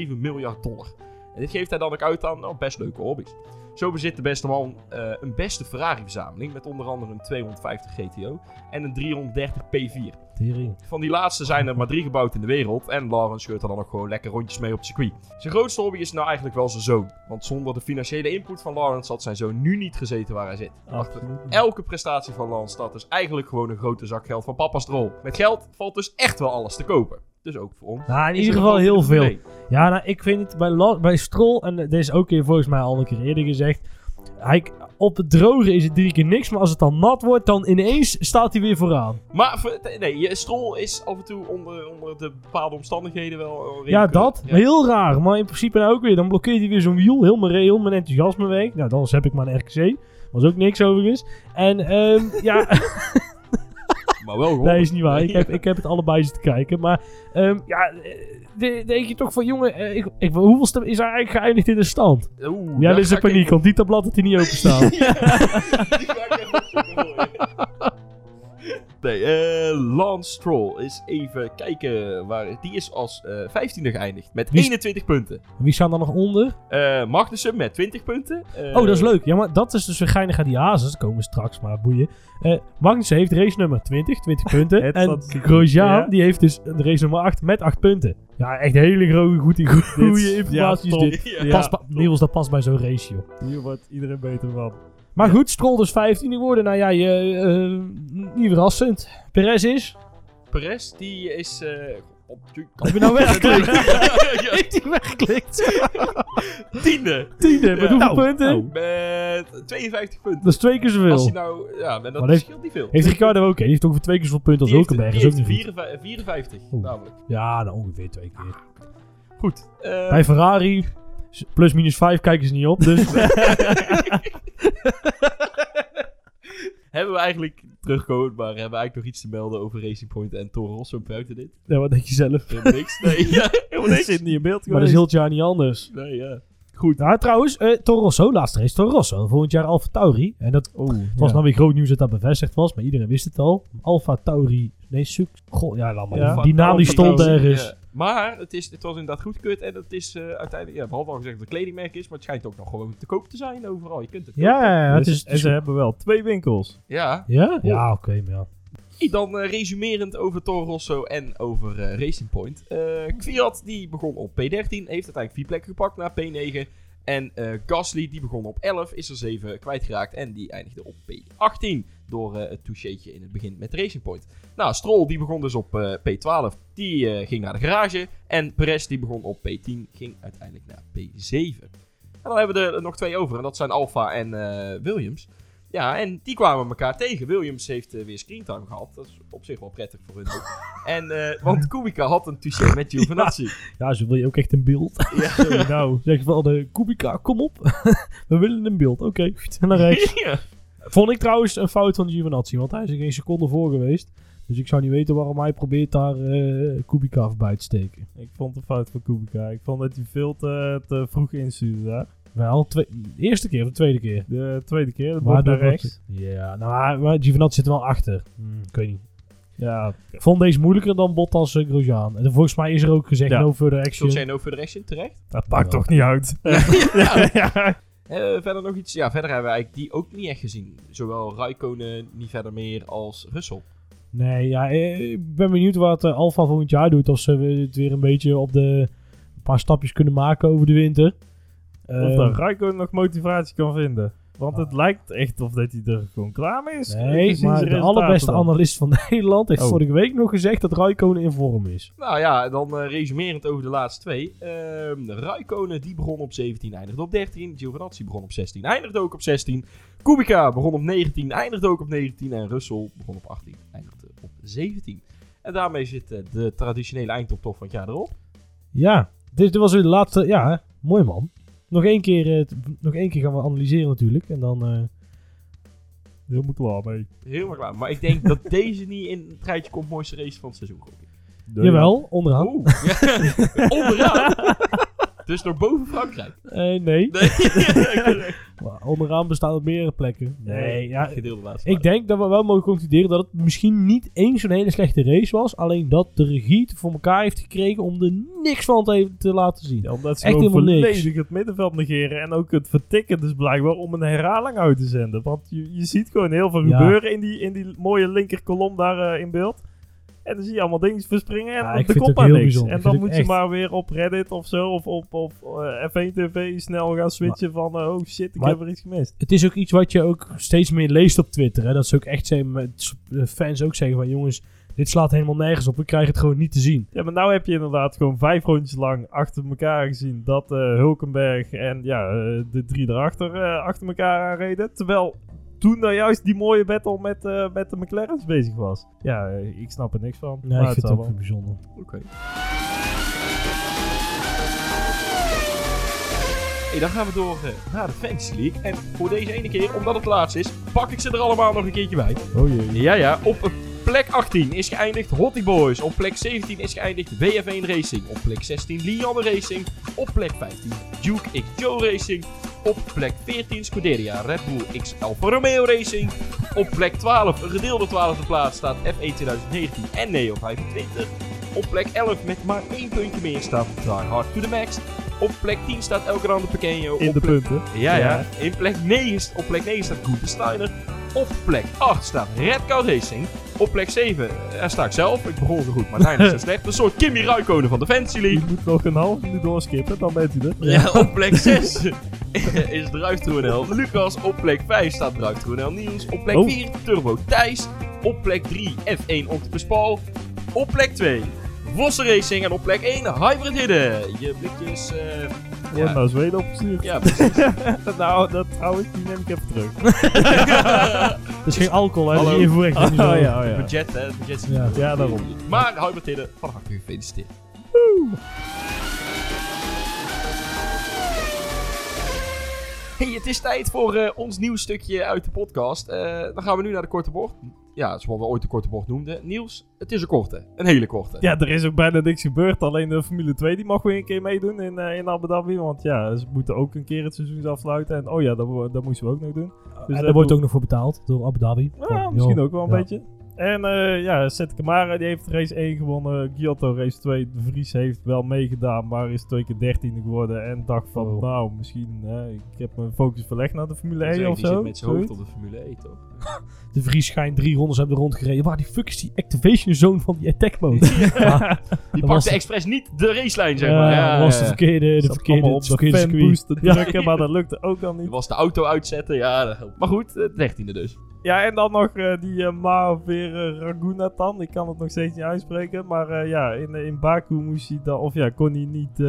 A: 2,7 miljard dollar. En dit geeft hij dan ook uit aan nou, best leuke hobby's. Zo bezit de beste man eh, een beste Ferrari-verzameling met onder andere een 250 GTO en een 330 P4.
B: Tering.
A: Van die laatste zijn er maar drie gebouwd in de wereld en Lawrence scheurt er dan ook gewoon lekker rondjes mee op het circuit. Zijn grootste hobby is nou eigenlijk wel zijn zoon, want zonder de financiële input van Lawrence had zijn zoon nu niet gezeten waar hij zit. Achter elke prestatie van Lance staat dus eigenlijk gewoon een grote zak geld van papa's rol. Met geld valt dus echt wel alles te kopen. Dus ook voor ons.
B: Nou, in ieder
A: er
B: geval heel veel. Ja, nou, ik vind het bij, La- bij Stroll, en dit is ook hier volgens mij al een keer eerder gezegd. Hij, op het droge is het drie keer niks, maar als het dan nat wordt, dan ineens staat hij weer vooraan.
A: Maar nee, strol is af en toe onder, onder de bepaalde omstandigheden wel... redelijk,
B: Ja,
A: eh,
B: dat.
A: ja.
B: Heel raar. Maar in principe nou ook weer. Dan blokkeert hij weer zo'n wiel. Heel mijn, heel mijn enthousiasme weg. Nou, dan heb ik maar een RKC. Was ook niks overigens. En ehm, ja,
A: Maar wel gewoon.
B: nee, is niet waar. Ik heb, ik heb het allebei zitten kijken. Maar ehm, ja, eh, de- denk je toch van jongen, eh, ik, ik, hoeveel stem is hij eigenlijk geëindigd in de stand?
A: Oeh,
B: Ja, dit is een paniek, want die tabblad had hij niet openstaan.
A: Die ga ik even. Nee, eh Lance Stroll is even kijken. Waar, die is als eh 15e geëindigd met
B: Wie is-
A: 21 punten.
B: Wie staan er nog onder?
A: Eh Magnussen met 20 punten.
B: Oh, dat is leuk. Ja, maar dat is dus weer geinig aan die hazes. Dat komen straks, maar boeien. Magnussen heeft race nummer 20, 20 punten. En. Grosjean,
C: Ja.
B: die heeft dus race nummer 8 met 8 punten. Ja, echt hele grote, goede, goede informatie is dit.
A: Ja.
C: Ja,
B: Past pa- Niels, dat past bij zo'n race, joh.
C: Hier wordt iedereen beter van.
B: Maar goed, Stroll dus 15 geworden. Nou ja, je, eh, niet verrassend. Perez is...
A: Perez, die is... eh op
B: Heb je nou weggeklikt? Heeft hij weggeklikt?
A: Tiende.
B: Tiende, met
A: Ja.
B: hoeveel
C: Nou,
B: punten?
C: nou.
A: Met 52 punten.
B: Dat is twee keer
A: Als
B: zoveel.
A: hij nou... Ja, maar dat
B: Maar heeft-
A: scheelt niet veel.
B: Heeft Ricardo ook, hè? Die heeft ongeveer twee keer zoveel punten als Hulkenberg.
A: die
B: is ook
A: heeft
B: niet goed.
A: 54, 54
B: Oeh.
A: namelijk.
B: Ja, nou ongeveer twee keer.
A: Goed. eh,
B: Bij Ferrari, plus minus 5 kijken ze niet op. Dus
A: hebben we eigenlijk teruggekomen, maar hebben we eigenlijk nog iets te melden over Racing Point en Toro Rosso buiten dit?
B: ja, wat denk je zelf?
A: Helemaal niks. Nee, ja, helemaal niks.
C: zit niet in beeld
B: Maar dat is heel het jaar niet anders.
A: Nee, ja.
B: Goed. Nou, trouwens, eh Toro Rosso, laatste race Toro Rosso. Volgend jaar Alfa Tauri. En dat
C: Oeh,
B: was
C: ja.
B: nou weer groot nieuws dat dat bevestigd was. Maar iedereen wist het al. Alfa Tauri. Nee, Suk. Goh, ja, laat maar.
C: Ja.
B: Die naam die stond ergens.
A: Maar het, is, het was inderdaad goedgekeurd en het is eh, uiteindelijk, ja, behalve al gezegd dat het een kledingmerk is, maar het schijnt ook nog gewoon te koop te zijn overal. Je kunt het
B: Ja,
A: kopen.
B: ja, ja, het
C: Dus-
B: is...
C: en ze hebben wel twee winkels.
A: Ja.
B: ja? Ja, oké, maar ja.
A: Dan eh, resumerend over Toro Rosso en over eh, Racing Point. Eh Kwiat die begon op P13, heeft uiteindelijk vier plekken gepakt naar P9. En eh, Gasly die begon op 11, is er 7 kwijtgeraakt en die eindigde op P18 door eh, het toucheetje in het begin met Racing Point. Nou, Stroll die begon dus op eh, P12, die eh, ging naar de garage. En Perez die begon op P10, ging uiteindelijk naar P7. En dan hebben we er nog twee over en dat zijn Alfa en eh, Williams. Ja, en die kwamen elkaar tegen. Williams heeft weer screentime gehad. Dat is op zich wel prettig voor hun ook. En, eh, want Kubica had een touché met Giovinazzi.
B: Ja, zo wil je ook echt een beeld.
A: Ja.
B: Sorry, nou, zeg je wel de Kubica, kom op. We willen een beeld. Oké, goed. En naar rechts.
A: ja.
B: Vond ik trouwens een fout van Giovinazzi, want hij is er geen seconde voor geweest. Dus ik zou niet weten waarom hij probeert daar eh Kubica voorbij te steken.
C: Ik vond het fout van Kubica. Ik vond dat hij veel te, te vroeg instuurde daar.
B: Wel, twee, de eerste keer of de tweede keer?
C: De tweede keer, de
B: Maar
C: bocht naar rechts.
B: Ja, nou, maar- Giovinazzi zit er wel achter. Hmm, ik weet niet.
C: Ja,
B: Ik vond deze moeilijker dan Bottas uh, Grosjean. En volgens mij is er ook gezegd
C: Ja.
B: no further action.
A: jij no further action terecht?
C: dat pakt
B: Ja.
C: toch niet uit. ja.
A: Eh, verder nog iets? Ja, verder hebben we eigenlijk die ook niet echt gezien. Zowel Raikkonen niet verder meer als Russell.
B: Nee, ja, eh, ik ben benieuwd wat uh, Alfa volgend jaar doet. Of ze het weer een beetje op de een paar stapjes kunnen maken over de winter.
C: Of
B: Eh,
C: dat Raikkonen nog motivatie kan vinden. Want het lijkt echt of dat hij er gewoon klaar mee is.
B: nee, maar de allerbeste
C: dan.
B: analist van Nederland heeft
C: Oh.
B: vorige week nog gezegd dat Raikkonen in vorm is.
A: Nou ja, dan eh, resumerend over de laatste twee. Ehm Raikkonen die begon op 17, eindigde op 13. Giovinazzi begon op 16, eindigde ook op 16. Kubica begon op 19, eindigde ook op 19. En Russell begon op 18, eindigde op 17. En daarmee zit eh, de traditionele eindtop van het jaar erop.
B: Ja, dit, dit was weer de laatste. Ja, hè? mooi man. Nog één, keer, eh, t- nog één keer gaan we analyseren natuurlijk. En dan... eh,
C: Helemaal klaar mee.
A: Helemaal klaar. Maar ik denk dat deze niet in het rijtje komt mooiste race van het seizoen.
B: jawel, onderaan.
A: Oeh. Ja. Onderaan. Dus nog boven Frankrijk.
B: Eh, nee.
A: Nee.
B: Maar onderaan bestaan op meerdere plekken. Nee, ja,
A: Gedeelde.
B: Ik denk dat we wel mogen concluderen dat het misschien niet eens zo'n hele slechte race was. Alleen dat de regie het voor elkaar heeft gekregen om er niks van te, te laten zien.
C: Ja, omdat ze
B: Echt
C: gewoon
B: helemaal niks.
C: volledig het middenveld negeren. En ook het vertikken dus blijkbaar om een herhaling uit te zenden. Want je, je ziet gewoon heel veel
B: Ja.
C: gebeuren in die, in die mooie linkerkolom daar eh, in beeld. En dan zie je allemaal dingen verspringen en
B: Ja,
C: komt maar
B: heel
C: niks.
B: bijzonder.
C: En dan moet je
B: echt-
C: maar weer op Reddit of zo, of op, op eh, F1 TV snel gaan switchen van... eh, oh shit, ik heb er iets gemist.
B: Het is ook iets wat je ook steeds meer leest op Twitter. Hè? Dat ze ook echt eh, fans ook zeggen van jongens, Dit slaat helemaal nergens op. We krijgen het gewoon niet te zien.
C: Ja, maar nou heb je inderdaad gewoon vijf rondjes lang achter elkaar gezien dat eh, Hulkenberg en ja, de drie erachter eh, achter elkaar aanreden. Terwijl toen nou juist die mooie battle met, eh, met de McLaren's bezig was. Ja, eh, ik snap er niks van.
B: Nee,
C: maar
B: ik vind
C: zal
B: het ook
C: wel.
B: bijzonder.
A: Oké. Hey, dan gaan we door eh, naar de Fantasy League. En voor deze ene keer, omdat het laatst is, pak ik ze er allemaal nog een keertje bij.
C: Oh jee.
A: Ja, ja. Op eh, plek 18 is geëindigd Hottie Boys. Op plek 17 is geëindigd WF1 Racing. Op plek 16 Lianne Racing. Op plek 15 Duke X Joe Racing. Op plek 14 Scuderia Red Bull X Alfa Romeo Racing. Op plek 12, een gedeelde 12e plaats, staat F1 2019 en Neo 25. Op plek 11 met maar één puntje meer staat Die Hard to the Max. Op plek 10 staat El Grande Pequeño.
C: In
A: Op
C: de
A: plek-
C: punten.
A: ja, ja.
C: Ja.
A: In plek 9, st- op plek 9 staat Gunther Steiner. Op plek 8 staat Red Cow Racing. Op plek 7 eh, sta ik zelf. Ik begon zo goed, maar Nijn is zo slecht. Een soort Kimi Räikkönen van de
C: Je
A: League.
C: moet nog een half minuut doorskippen, dan bent u er.
A: Ja, op plek 6 is Druiftroenel Lucas. Op plek 5 staat Druiftroenel Niels. Op plek
C: Oh.
A: 4 Turbo Thijs. Op plek 3 F1 Octopus Paul. Op plek 2 Vossen Racing. En op plek 1 Hybrid Hidden. Je blikjes... eh
C: Wordt
A: ja,
C: naar Zweden opgestuurd.
A: ja, precies.
C: nou, dat trouwens, die neem ik even terug.
B: Is geen alcohol, hè?
A: Hallo.
B: Dat is invoering.
C: Oh, ja, oh, ja.
A: budget, hè. Het budget is
B: Ja.
A: niet-
C: Ja, daarom.
A: Maar Hubert Hidden, van harte gefeliciteerd. Hey, het is tijd voor eh, ons nieuw stukje uit de podcast. Eh, dan gaan we nu naar de korte bocht. Ja, zoals we ooit de korte bocht noemden. Niels, het is een korte. Een hele korte.
C: Ja, er is ook bijna niks gebeurd. Alleen de Formule 2 die mag weer een keer meedoen in, eh, in Abu Dhabi. Want ja, ze moeten ook een keer het seizoen afsluiten. En oh ja, dat, dat moesten we ook nog doen. Dus
B: en
C: dat
B: daar wordt ook nog voor betaald door Abu Dhabi.
C: Ja,
B: Van,
C: misschien
B: joh,
C: ook wel een
B: ja.
C: beetje. En eh ja, Seth Kamara die heeft race 1 gewonnen. Giotto race 2. De Vries heeft wel meegedaan, maar is twee keer 13 geworden. En dacht van,
B: Oh.
C: nou, misschien hè, ik heb mijn focus verlegd naar de Formule 1
A: Zeg,
C: of
A: die
C: zo.
A: zit met zijn hoofd op de Formule 1, toch?
B: De Vries schijnt drie rondes hebben rondgereden. Waar die fuck is die activation zone van die attack mode? Ja,
A: Die pakte expres niet de racelijn, zeg maar. Ja,
B: dat was de verkeerde, de verkeerde,
C: op de
B: verkeerde circuit.
C: fanboost te
B: Ja.
C: drukken, maar dat lukte ook al niet.
A: was de auto uitzetten, ja. dat helpt. Maar goed, eh, 13e dus.
C: Ja, en dan nog eh, die uh, Mahavir Raghunathan. Ik kan het nog steeds niet uitspreken. Maar eh, ja, in, in Baku moest hij dan, of ja, kon hij niet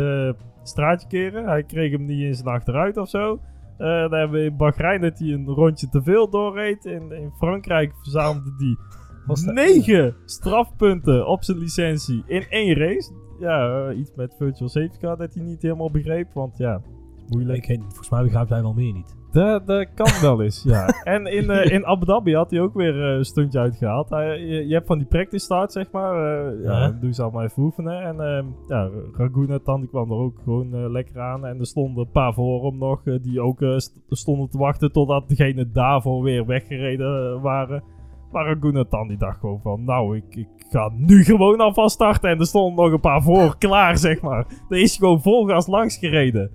C: straatje keren. Hij kreeg hem niet in zijn achteruit of zo. Dan hebben we in Bahrein dat hij een rondje te veel doorreed. In, in Frankrijk verzamelde hij negen strafpunten op zijn licentie in één race. Ja, iets met virtual safety car dat hij niet helemaal begreep. Want ja, moeilijk.
B: Ik volgens mij begrijpt hij wel meer niet.
C: Dat, dat kan wel eens, ja. En in, eh, in Abu Dhabi had hij ook weer eh, een stuntje uitgehaald. Hij, je, je hebt van die practice start, zeg maar. eh, ja, doe ze allemaal even oefenen. En ehm ja, Raghunathan die kwam er ook gewoon lekker aan. En er stonden een paar voor hem nog, die ook st- stonden te wachten totdat degene daarvoor weer weggereden waren. Maar Raghunathan die dacht gewoon van, nou, ik, ik ga nu gewoon alvast starten. En er stonden nog een paar voor klaar, zeg maar. Er is gewoon vol gas langs gereden.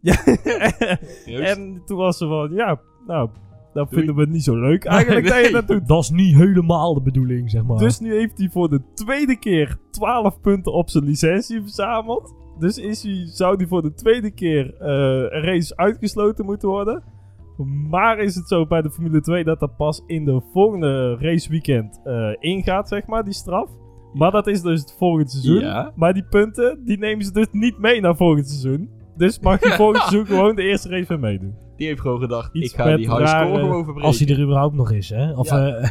C: Ja, en toen was ze van, ja, nou, dat vinden we niet zo leuk eigenlijk dat je dat doet.
B: Dat is niet helemaal de bedoeling, zeg maar.
C: Dus nu heeft hij voor de tweede keer 12 punten op zijn licentie verzameld. Dus is hij, zou hij voor de tweede keer eh, een race uitgesloten moeten worden. Maar is het zo bij de Formule 2 dat dat pas in de volgende raceweekend eh ingaat, zeg maar, die straf. Maar dat is dus het volgende seizoen.
A: Ja.
C: Maar die punten, die nemen ze dus niet mee naar volgend seizoen. Dus mag je volgend seizoen gewoon de eerste race weer meedoen.
A: Die heeft gewoon gedacht,
C: Iets
A: ik ga
C: met
A: die high score gewoon verbreken.
B: Als hij er überhaupt nog is, hè? Of
A: Ja.
B: eh,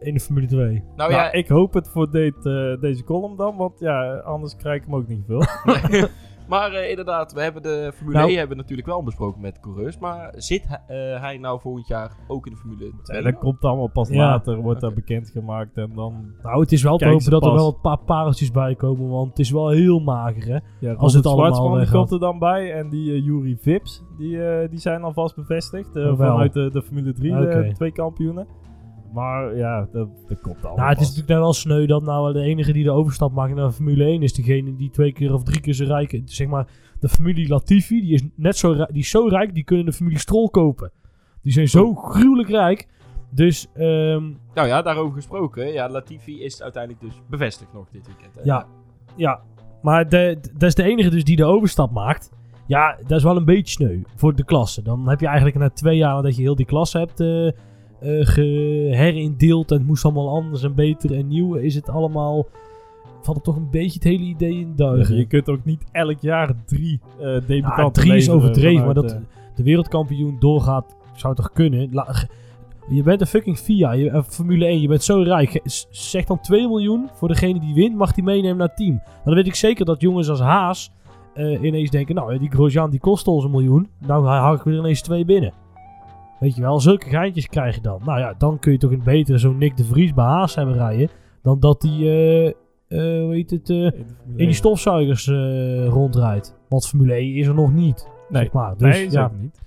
B: in de Formule 2.
A: Nou
C: Nou,
A: ja,
C: ik hoop het voor dit, eh, deze column dan, want ja, anders krijg ik hem ook niet veel.
A: maar eh, inderdaad, we hebben de Formule
B: Nou.
A: 1 hebben we natuurlijk wel besproken met coureurs. Maar zit hij, eh, hij nou volgend jaar ook in de Formule 2?
C: En dat komt allemaal pas
B: Ja.
C: later, wordt
A: Oké.
C: dat bekendgemaakt en dan...
B: Nou, het is wel te hopen dat er wel een paar pareltjes bij komen, want het is wel heel mager, hè?
C: Ja,
B: Als het allemaal
C: die
B: weggaat.
C: komt er dan bij en die uh, Jury Vips, die, eh, die zijn alvast bevestigd vanuit de, de Formule 3, de twee kampioenen. Maar ja, dat, dat komt allemaal
B: Nou, het is natuurlijk nou wel sneu dat nou de enige die de overstap maakt naar de Formule 1 is degene die twee keer of drie keer zo rijk is. Zeg maar, de familie Latifi, die is net zo, rijk- die is zo rijk, die kunnen de familie Stroll kopen. Die zijn zo gruwelijk rijk. Dus, ehm,
A: Nou ja, daarover gesproken. Ja, Latifi is uiteindelijk dus bevestigd nog dit weekend. Hè?
B: Ja. ja. Maar de, de- dat is de enige dus die de overstap maakt. Ja, dat is wel een beetje sneu voor de klasse. Dan heb je eigenlijk na twee jaar dat je heel die klasse hebt eh, eh geherindeeld en het moest allemaal anders en beter en nieuw. Is het allemaal, valt het toch een beetje het hele idee in duigen.
C: je kunt ook niet elk jaar drie eh debutanten
B: Nou, drie is overdreven, maar dat
C: eh,
B: de wereldkampioen doorgaat, zou toch kunnen. La- je bent een fucking FIA, je, eh, Formule 1, je bent zo rijk. Zeg dan 2 miljoen voor degene die wint, mag die meenemen naar het team. Dan weet ik zeker dat jongens als Haas ineens denken, nou, die Grosjean die kost ons een miljoen. Nou haal ik er ineens twee binnen. Weet je wel, zulke geintjes krijg je dan. Nou ja, dan kun je toch een beter zo'n Nick de Vries bij Haas hebben rijden, dan dat die, eh, eh, hoe heet het, eh,
C: in
B: die
C: 1.
B: stofzuigers rondrijdt. Want Formule 1 is er nog niet.
C: Nee,
B: zeg maar. Dus
C: nee,
B: ja,
C: niet.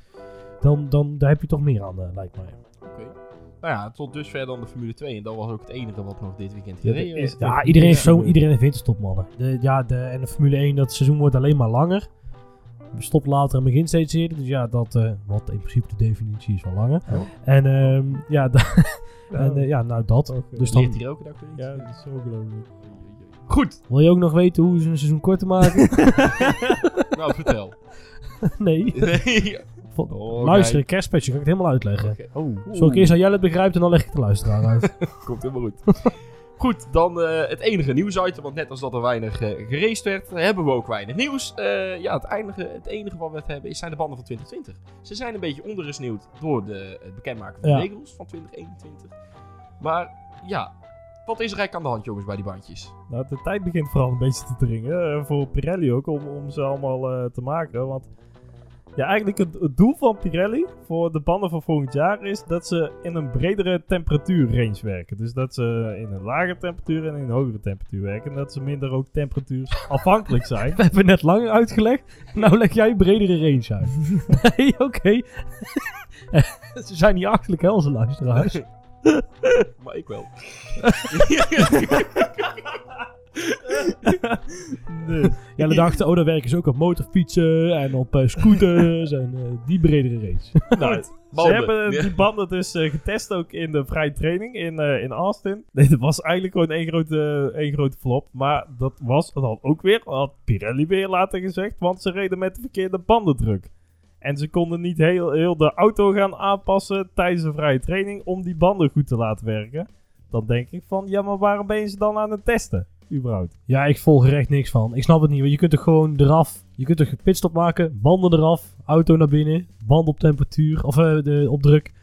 B: dan, dan daar heb je toch meer aan, lijkt mij.
A: Oké. Nou ja, tot dusver dan de Formule 2. En dat was ook het enige wat nog dit weekend gereden
C: er is-.
B: Ja, iedereen heeft, zo, iedereen heeft winterstop, mannen. De, ja, de, en de Formule 1, dat seizoen wordt alleen maar langer. Stopt later en begint steeds eerder. Dus ja, dat, eh, wat in principe de definitie is van langer.
C: Oh.
B: En ehm, ja, da-
C: Ja,
B: en, eh, ja, nou dat.
C: Oké.
B: Dus
A: Leert
B: dan
A: hier ook dag weer iets?
C: ja, dat is ongelooflijk.
A: Goed,
B: wil je ook nog weten hoe ze een seizoen korter maken?
A: nou vertel.
B: nee.
A: Nee. Oh,
B: Luister, kerstpetje, kan ik het helemaal uitleggen.
A: Oké. Oh.
B: Zal ik eerst aan jij het begrijpt en dan leg ik de luisteraar uit.
A: Komt helemaal goed. Goed, dan eh, het enige nieuwsitem, want net als dat er weinig geraced werd, hebben we ook weinig nieuws. Eh, ja, het enige, het enige wat we het hebben is, zijn de banden van 2020. Ze zijn een beetje ondergesneeuwd door de, het bekendmaken van
B: Ja.
A: de regels van 2021. Maar ja, wat is er eigenlijk aan de hand jongens bij die bandjes?
C: Nou, de tijd begint vooral een beetje te dringen. voor Pirelli ook, om, om ze allemaal te maken. Want ja, eigenlijk het, het doel van Pirelli voor de banden van volgend jaar is dat ze in een bredere temperatuurrange werken. Dus dat ze in een lagere temperatuur en in een hogere temperatuur werken. En dat ze minder ook temperatuurafhankelijk zijn.
B: We hebben net langer uitgelegd. Nou leg jij een bredere range uit. nee, oké. Ze zijn niet achterlijk, hè, onze luisteraars.
A: maar ik wel.
C: Nee.
B: Ja, we dachten, oh, daar werken ze ook op motorfietsen en op eh, scooters en eh, die bredere range.
C: Nou, ze hebben die banden dus eh, getest ook in de vrije training in, eh, in Austin. Nee, dat was eigenlijk gewoon één grote, één grote flop. Maar dat was het had ook weer, had Pirelli weer later gezegd, want ze reden met de verkeerde bandendruk. En ze konden niet heel, heel de auto gaan aanpassen tijdens de vrije training om die banden goed te laten werken. Dan denk ik van, ja, maar waarom ben je ze dan aan het testen? Überhaupt.
B: Ja, ik volg er echt niks van. Ik snap het niet, want je kunt er gewoon eraf. Je kunt er pitstop maken, banden eraf, auto naar binnen, band op temperatuur, of eh, de, op druk.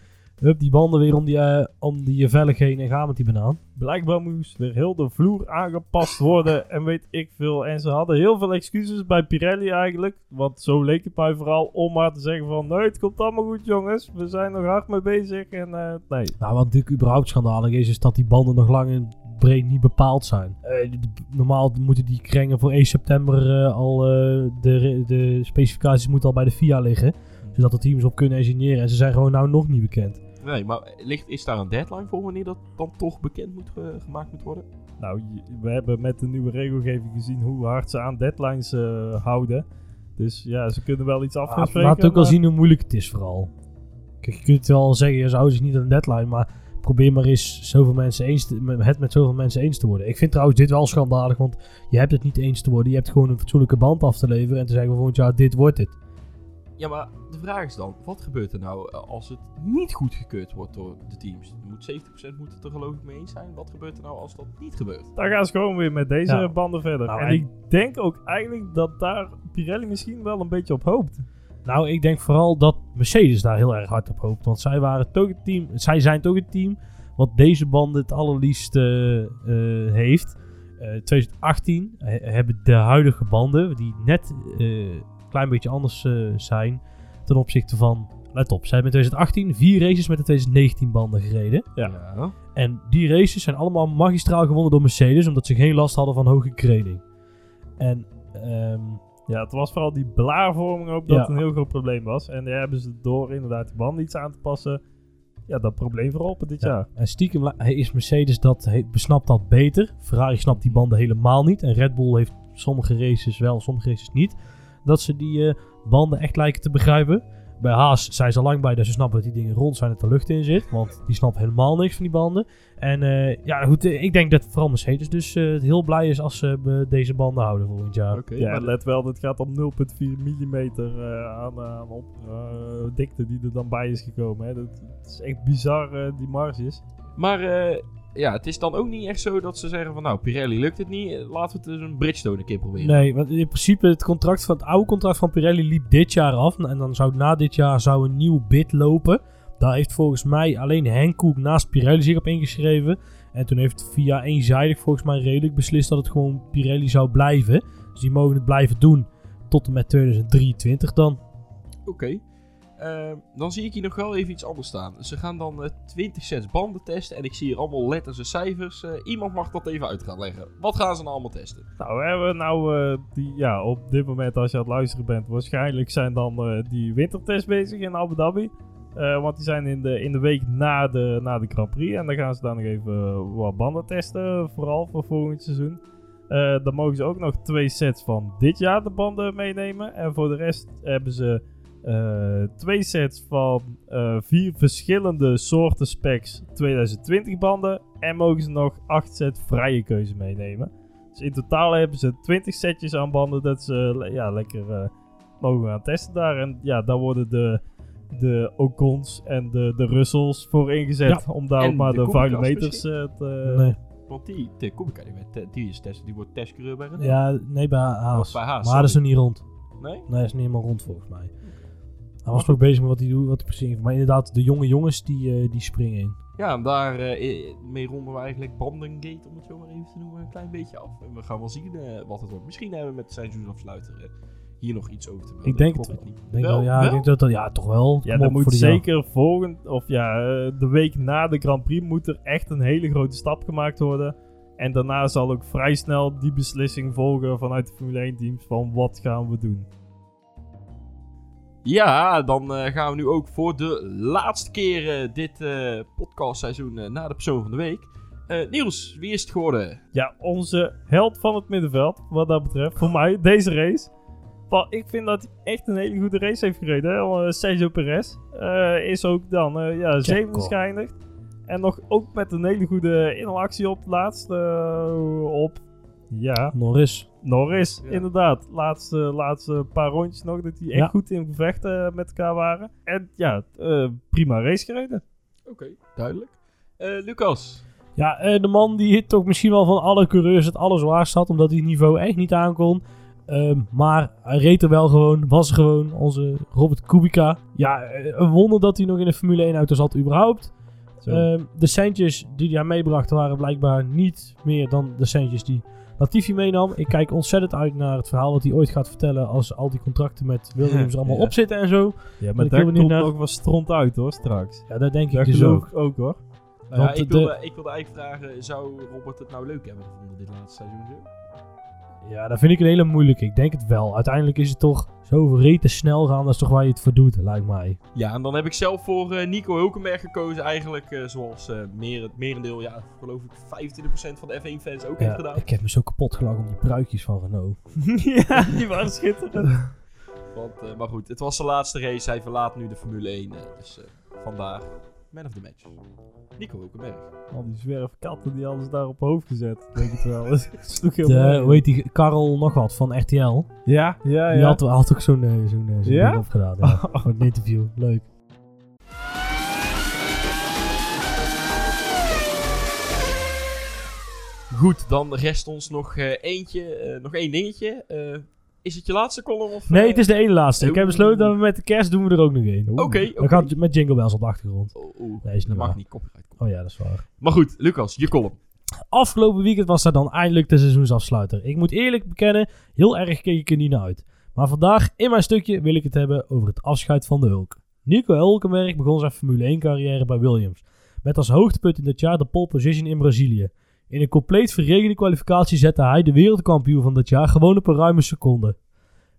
B: Hup, die banden weer om die, eh, om die velg heen en gaan met die banaan.
C: Blijkbaar moest weer heel de vloer aangepast worden en weet ik veel. En ze hadden heel veel excuses bij Pirelli eigenlijk. Want zo leek het mij vooral om maar te zeggen van... Nee, het komt allemaal goed jongens. We zijn nog hard mee bezig. En eh, nee.
B: Nou, wat natuurlijk überhaupt schandalig is, is dat die banden nog lang en breed niet bepaald zijn. Eh, normaal moeten die krengen voor 1 september eh, al, eh, de, de specificaties moeten al bij de FIA liggen. Zodat de teams op kunnen engineeren en ze zijn gewoon nou nog niet bekend.
A: Nee, maar ligt, is daar een deadline voor wanneer dat dan toch bekend moet, ge- gemaakt moet worden?
C: Nou, we hebben met de nieuwe regelgeving gezien hoe hard ze aan deadlines eh, houden. Dus ja, ze kunnen wel iets af gaan
B: Ah,
C: spreken.
B: laat ook wel
C: maar-
B: zien hoe moeilijk het is vooral. Kijk, je kunt wel zeggen, je zou zich niet aan een deadline, maar probeer maar eens zoveel mensen eens te, het met zoveel mensen eens te worden. Ik vind trouwens dit wel schandalig, want je hebt het niet eens te worden. Je hebt gewoon een fatsoenlijke band af te leveren en te zeggen volgend jaar, dit wordt het.
A: Ja, maar de vraag is dan, wat gebeurt er nou eh, als het niet goedgekeurd wordt door de teams? Moet 70% moet het er geloof ik mee eens zijn. Wat gebeurt er nou als dat niet gebeurt?
C: Dan gaan ze gewoon weer met deze
B: Ja.
C: banden verder.
B: Nou,
C: en
B: en-
C: ik denk ook eigenlijk dat daar Pirelli misschien wel een beetje op hoopt.
B: Nou, ik denk vooral dat Mercedes daar heel erg hard op hoopt. Want zij waren toch het team, zij zijn toch het team wat deze banden het allerliefst eh, eh, heeft. Eh 2018 he- hebben de huidige banden, die net eh, een klein beetje anders eh, zijn ten opzichte van... Let op, zij hebben in 2018 vier races met de 2019 banden gereden.
C: Ja.
B: En die races zijn allemaal magistraal gewonnen door Mercedes, omdat ze geen last hadden van hoge kreding. En ehm,
C: Ja, het was vooral die blaarvorming ook dat
B: Ja.
C: een heel groot probleem was. En daar hebben ze door inderdaad de band iets aan te passen, ja, dat probleem verholpen dit
B: Ja.
C: jaar.
B: En stiekem is Mercedes dat, he- besnapt dat beter. Ferrari snapt die banden helemaal niet. En Red Bull heeft sommige races wel, sommige races niet. Dat ze die eh, banden echt lijken te begrijpen. Bij Haas zijn ze al lang bij dat ze snappen dat die dingen rond zijn en dat er lucht in zit. Want die snappen helemaal niks van die banden. En eh, ja, goed, eh, ik denk dat vooral Mercedes dus eh, heel blij is als ze deze banden houden volgend jaar.
A: Oké,
C: Ja,
A: maar
C: let wel, dit gaat om 0,4 mm aan, aan op, eh, dikte die er dan bij is gekomen. Hè. Dat, dat is echt bizar, eh, die marges.
A: Maar eh, ja, het is dan ook niet echt zo dat ze zeggen van nou, Pirelli lukt het niet, laten we het dus een Bridgestone een keer proberen.
B: Nee, want in principe het, contract van, het oude contract van Pirelli liep dit jaar af. En dan zou na dit jaar zou een nieuw bid lopen. Daar heeft volgens mij alleen Henk Koek naast Pirelli zich op ingeschreven. En toen heeft via eenzijdig volgens mij redelijk beslist dat het gewoon Pirelli zou blijven. Dus die mogen het blijven doen tot en met 2023 dan.
A: Oké. Eh, dan zie ik hier nog wel even iets anders staan. Ze gaan dan eh 20 sets banden testen en ik zie hier allemaal letters en cijfers. Eh, iemand mag dat even uit gaan leggen. Wat gaan ze nou allemaal testen?
C: Nou, we hebben nou die, ja, op dit moment als je aan het luisteren bent, waarschijnlijk zijn dan die wintertests bezig in Abu Dhabi. Want die zijn in de, in de week na de, na de Grand Prix. En dan gaan ze dan nog even wat banden testen, vooral voor volgend seizoen. Dan mogen ze ook nog twee sets van dit jaar de banden meenemen. En voor de rest hebben ze eh, twee sets van eh, vier verschillende soorten specs 2020 banden. En mogen ze nog acht set vrije keuze meenemen. Dus in totaal hebben ze 20 setjes aan banden dat ze ja, lekker eh, mogen gaan testen daar. En ja, daar worden de, de Ocons en de, de Russells voor ingezet. Om daar maar
A: de
C: de, vuile meters eh, te...
B: Nee.
A: Want die, de Kubica, die, werd die is test, die wordt testcoureur bij Renault.
B: Ja, nee, bij Haas.
A: Of bij Haas,
B: maar dat is niet rond.
A: Nee?
B: Nee, dat is niet helemaal rond volgens mij. Hij was ook bezig met wat hij doet, wat hij precies. Maar inderdaad, de jonge jongens die, eh, die springen in.
A: Ja, en daar eh, mee ronden we eigenlijk Bandengate, om het zo maar even te noemen, een klein beetje af. En we gaan wel zien eh, wat het wordt. Misschien hebben we met seizoensafsluiter hier nog iets over te melden.
B: Ik denk
A: hoop
B: het
A: niet.
B: Ik denk
A: Wel?
B: wel, ja,
A: Wel?
B: ik denk dat dat, ja, toch wel.
C: Ja, moet
B: voor
C: zeker volgend, of ja, de week na de Grand Prix moet er echt een hele grote stap gemaakt worden. En daarna zal ook vrij snel die beslissing volgen vanuit de Formule 1 teams van wat gaan we doen.
A: Ja, dan eh, gaan we nu ook voor de laatste keer eh, dit eh podcastseizoen eh, naar de persoon van de week. Eh, Niels, wie is het geworden?
C: Ja, onze held van het middenveld, wat dat betreft, voor mij, deze race. Ik vind dat hij echt een hele goede race heeft gereden. Hè? Sergio Perez eh, is ook dan eh, ja, zevende geëindigd. En nog ook met een hele goede inhaalactie op het laatste. op, ja,
B: Norris.
C: Norris,
A: Ja.
C: inderdaad. Laatste, laatste paar rondjes nog, dat die echt
B: Ja.
C: goed in gevecht eh, met elkaar waren. En ja, eh, prima race gereden.
A: Oké, duidelijk. Eh, Lucas.
B: Ja, eh, de man die het toch misschien wel van alle coureurs het allerzwaarst had. Omdat hij het niveau echt niet aankon. Ehm, maar hij reed er wel gewoon. Was er gewoon onze Robert Kubica. Ja, een wonder dat hij nog in de Formule 1 auto zat überhaupt. Ehm, de centjes die hij meebracht waren blijkbaar niet meer dan de centjes die Latifi meenam. Ik kijk ontzettend uit naar het verhaal wat hij ooit gaat vertellen als al die contracten met Williams er allemaal
A: Ja.
B: op zitten en zo.
C: ja, maar daar komt
B: naar-
C: ook wel stront uit hoor, straks.
B: Ja, dat denk ik
C: Dat
B: dus ook.
C: ook hoor.
A: Nou ja,
B: Want
A: ik,
B: de-
A: wilde, ik wilde eigenlijk vragen, zou Robert het nou leuk hebben gevonden dit laatste seizoen?
B: Ja, dat vind ik een hele moeilijke. Ik denk het wel. Uiteindelijk is het toch zo rete snel gaan. Dat is toch waar je het voor doet, lijkt mij.
A: Ja, en dan heb ik zelf voor eh, Nico Hulkenberg gekozen. Eigenlijk eh, zoals eh, meer, het merendeel, ja, geloof ik 25% van de F1-fans ook heeft gedaan.
B: ik heb me zo kapot gelachen om die pruikjes van Renault.
C: ja, die waren schitterend.
A: Want, eh, maar goed, het was de laatste race. Hij verlaat nu de Formule 1. eh, dus eh, vandaag man of the match. Nico Hulkenberg.
C: Al die zwerfkatten die alles daar op hoofd gezet. Denk het wel. Dat sloeg heel
B: De,
C: mooi.
B: heet die? Karel nog wat van RTL.
C: Ja, ja,
B: Die
C: ja.
B: had, had ook zo'n eh, zo'n eh,
C: Ja?
B: ding opgedaan. Ja, voor een interview. Leuk.
A: Goed, dan rest ons nog eh, eentje, nog één dingetje. Eh, is het je laatste column? Of,
B: Nee,
A: eh,
B: het is de ene laatste. Ik heb besloten dat we met de kerst doen we er ook nog één.
A: Oké, oké.
B: Dan gaat het met jingle bells op de achtergrond.
A: Oh, oeh,
B: Nee, is
A: dat mag niet, copyright.
B: Oh ja, dat is waar.
A: Maar goed, Lucas, je column.
B: Afgelopen weekend was daar dan eindelijk de seizoensafsluiter. Ik moet eerlijk bekennen, heel erg keek ik er niet naar uit. Maar vandaag in mijn stukje wil ik het hebben over het afscheid van de Hulk. Nico Hulkenberg begon zijn Formule 1 carrière bij Williams. Met als hoogtepunt in dit jaar de pole position in Brazilië. In een compleet verregende kwalificatie zette hij de wereldkampioen van dat jaar gewoon op een ruime seconde.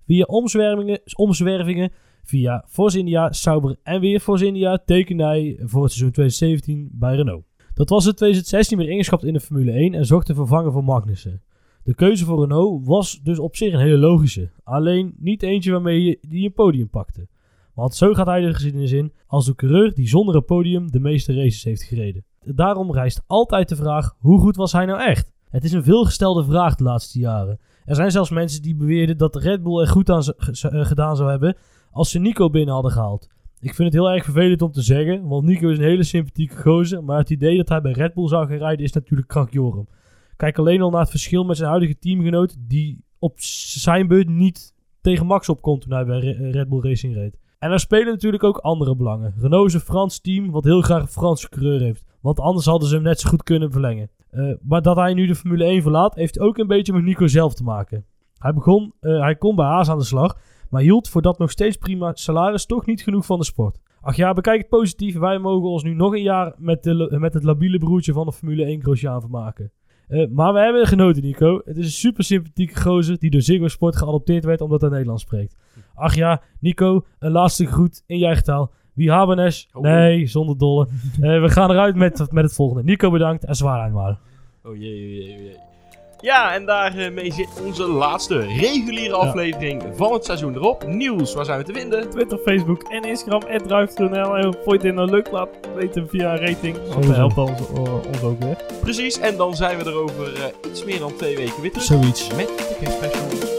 B: Via omzwervingen, omzwervingen via Force India, Sauber en weer Force India tekende hij voor het seizoen 2017 bij Renault. Dat was in 2016 weer ingeschapt in de Formule 1 en zocht te vervangen voor Magnussen. De keuze voor Renault was dus op zich een hele logische. Alleen niet eentje waarmee je die een podium pakte. Want zo gaat hij de geschiedenis in als de coureur die zonder een podium de meeste races heeft gereden. Daarom rijst altijd de vraag, hoe goed was hij nou echt? Het is een veelgestelde vraag de laatste jaren. Er zijn zelfs mensen die beweerden dat Red Bull er goed aan eh, gedaan zou hebben als ze Nico binnen hadden gehaald. Ik vind het heel erg vervelend om te zeggen, want Nico is een hele sympathieke gozer, maar het idee dat hij bij Red Bull zou gaan rijden is natuurlijk krankjorum. Kijk alleen al naar het verschil met zijn huidige teamgenoot, die op zijn beurt niet tegen Max opkomt toen hij bij Re- Red Bull Racing reed. En er spelen natuurlijk ook andere belangen. Renault is een Frans team wat heel graag een Franse coureur heeft, want anders hadden ze hem net zo goed kunnen verlengen. Eh, maar dat hij nu de Formule 1 verlaat, heeft ook een beetje met Nico zelf te maken. Hij, begon, eh, hij kon bij Haas aan de slag, maar hield voor dat nog steeds prima salaris toch niet genoeg van de sport. Ach ja, bekijk het positief. Wij mogen ons nu nog een jaar met, de, met het labiele broertje van de Formule 1 Grosjean vermaken. Eh, maar we hebben genoten, Nico. Het is een super sympathieke gozer die door Ziggo Sport geadopteerd werd omdat hij Nederlands spreekt. Ach ja, Nico, een laatste groet in taal. Wie haben es?
A: Oh.
B: Nee, zonder dolle. Eh, we gaan eruit met, met het volgende. Nico bedankt en zwaar maar.
A: Oh jee, jee, jee. Ja, en daarmee zit onze laatste reguliere aflevering van het seizoen erop. Nieuws, waar zijn we te vinden?
C: Twitter, Facebook en Instagram, @drive.nl. En vond je dit nou leuk, laat weten via een rating. Want dat helpt ons, eh, ons ook weer.
A: Precies, en dan zijn we er over eh, iets meer dan twee weken weer terug.
B: Zoiets.
A: Met de kerstspecial.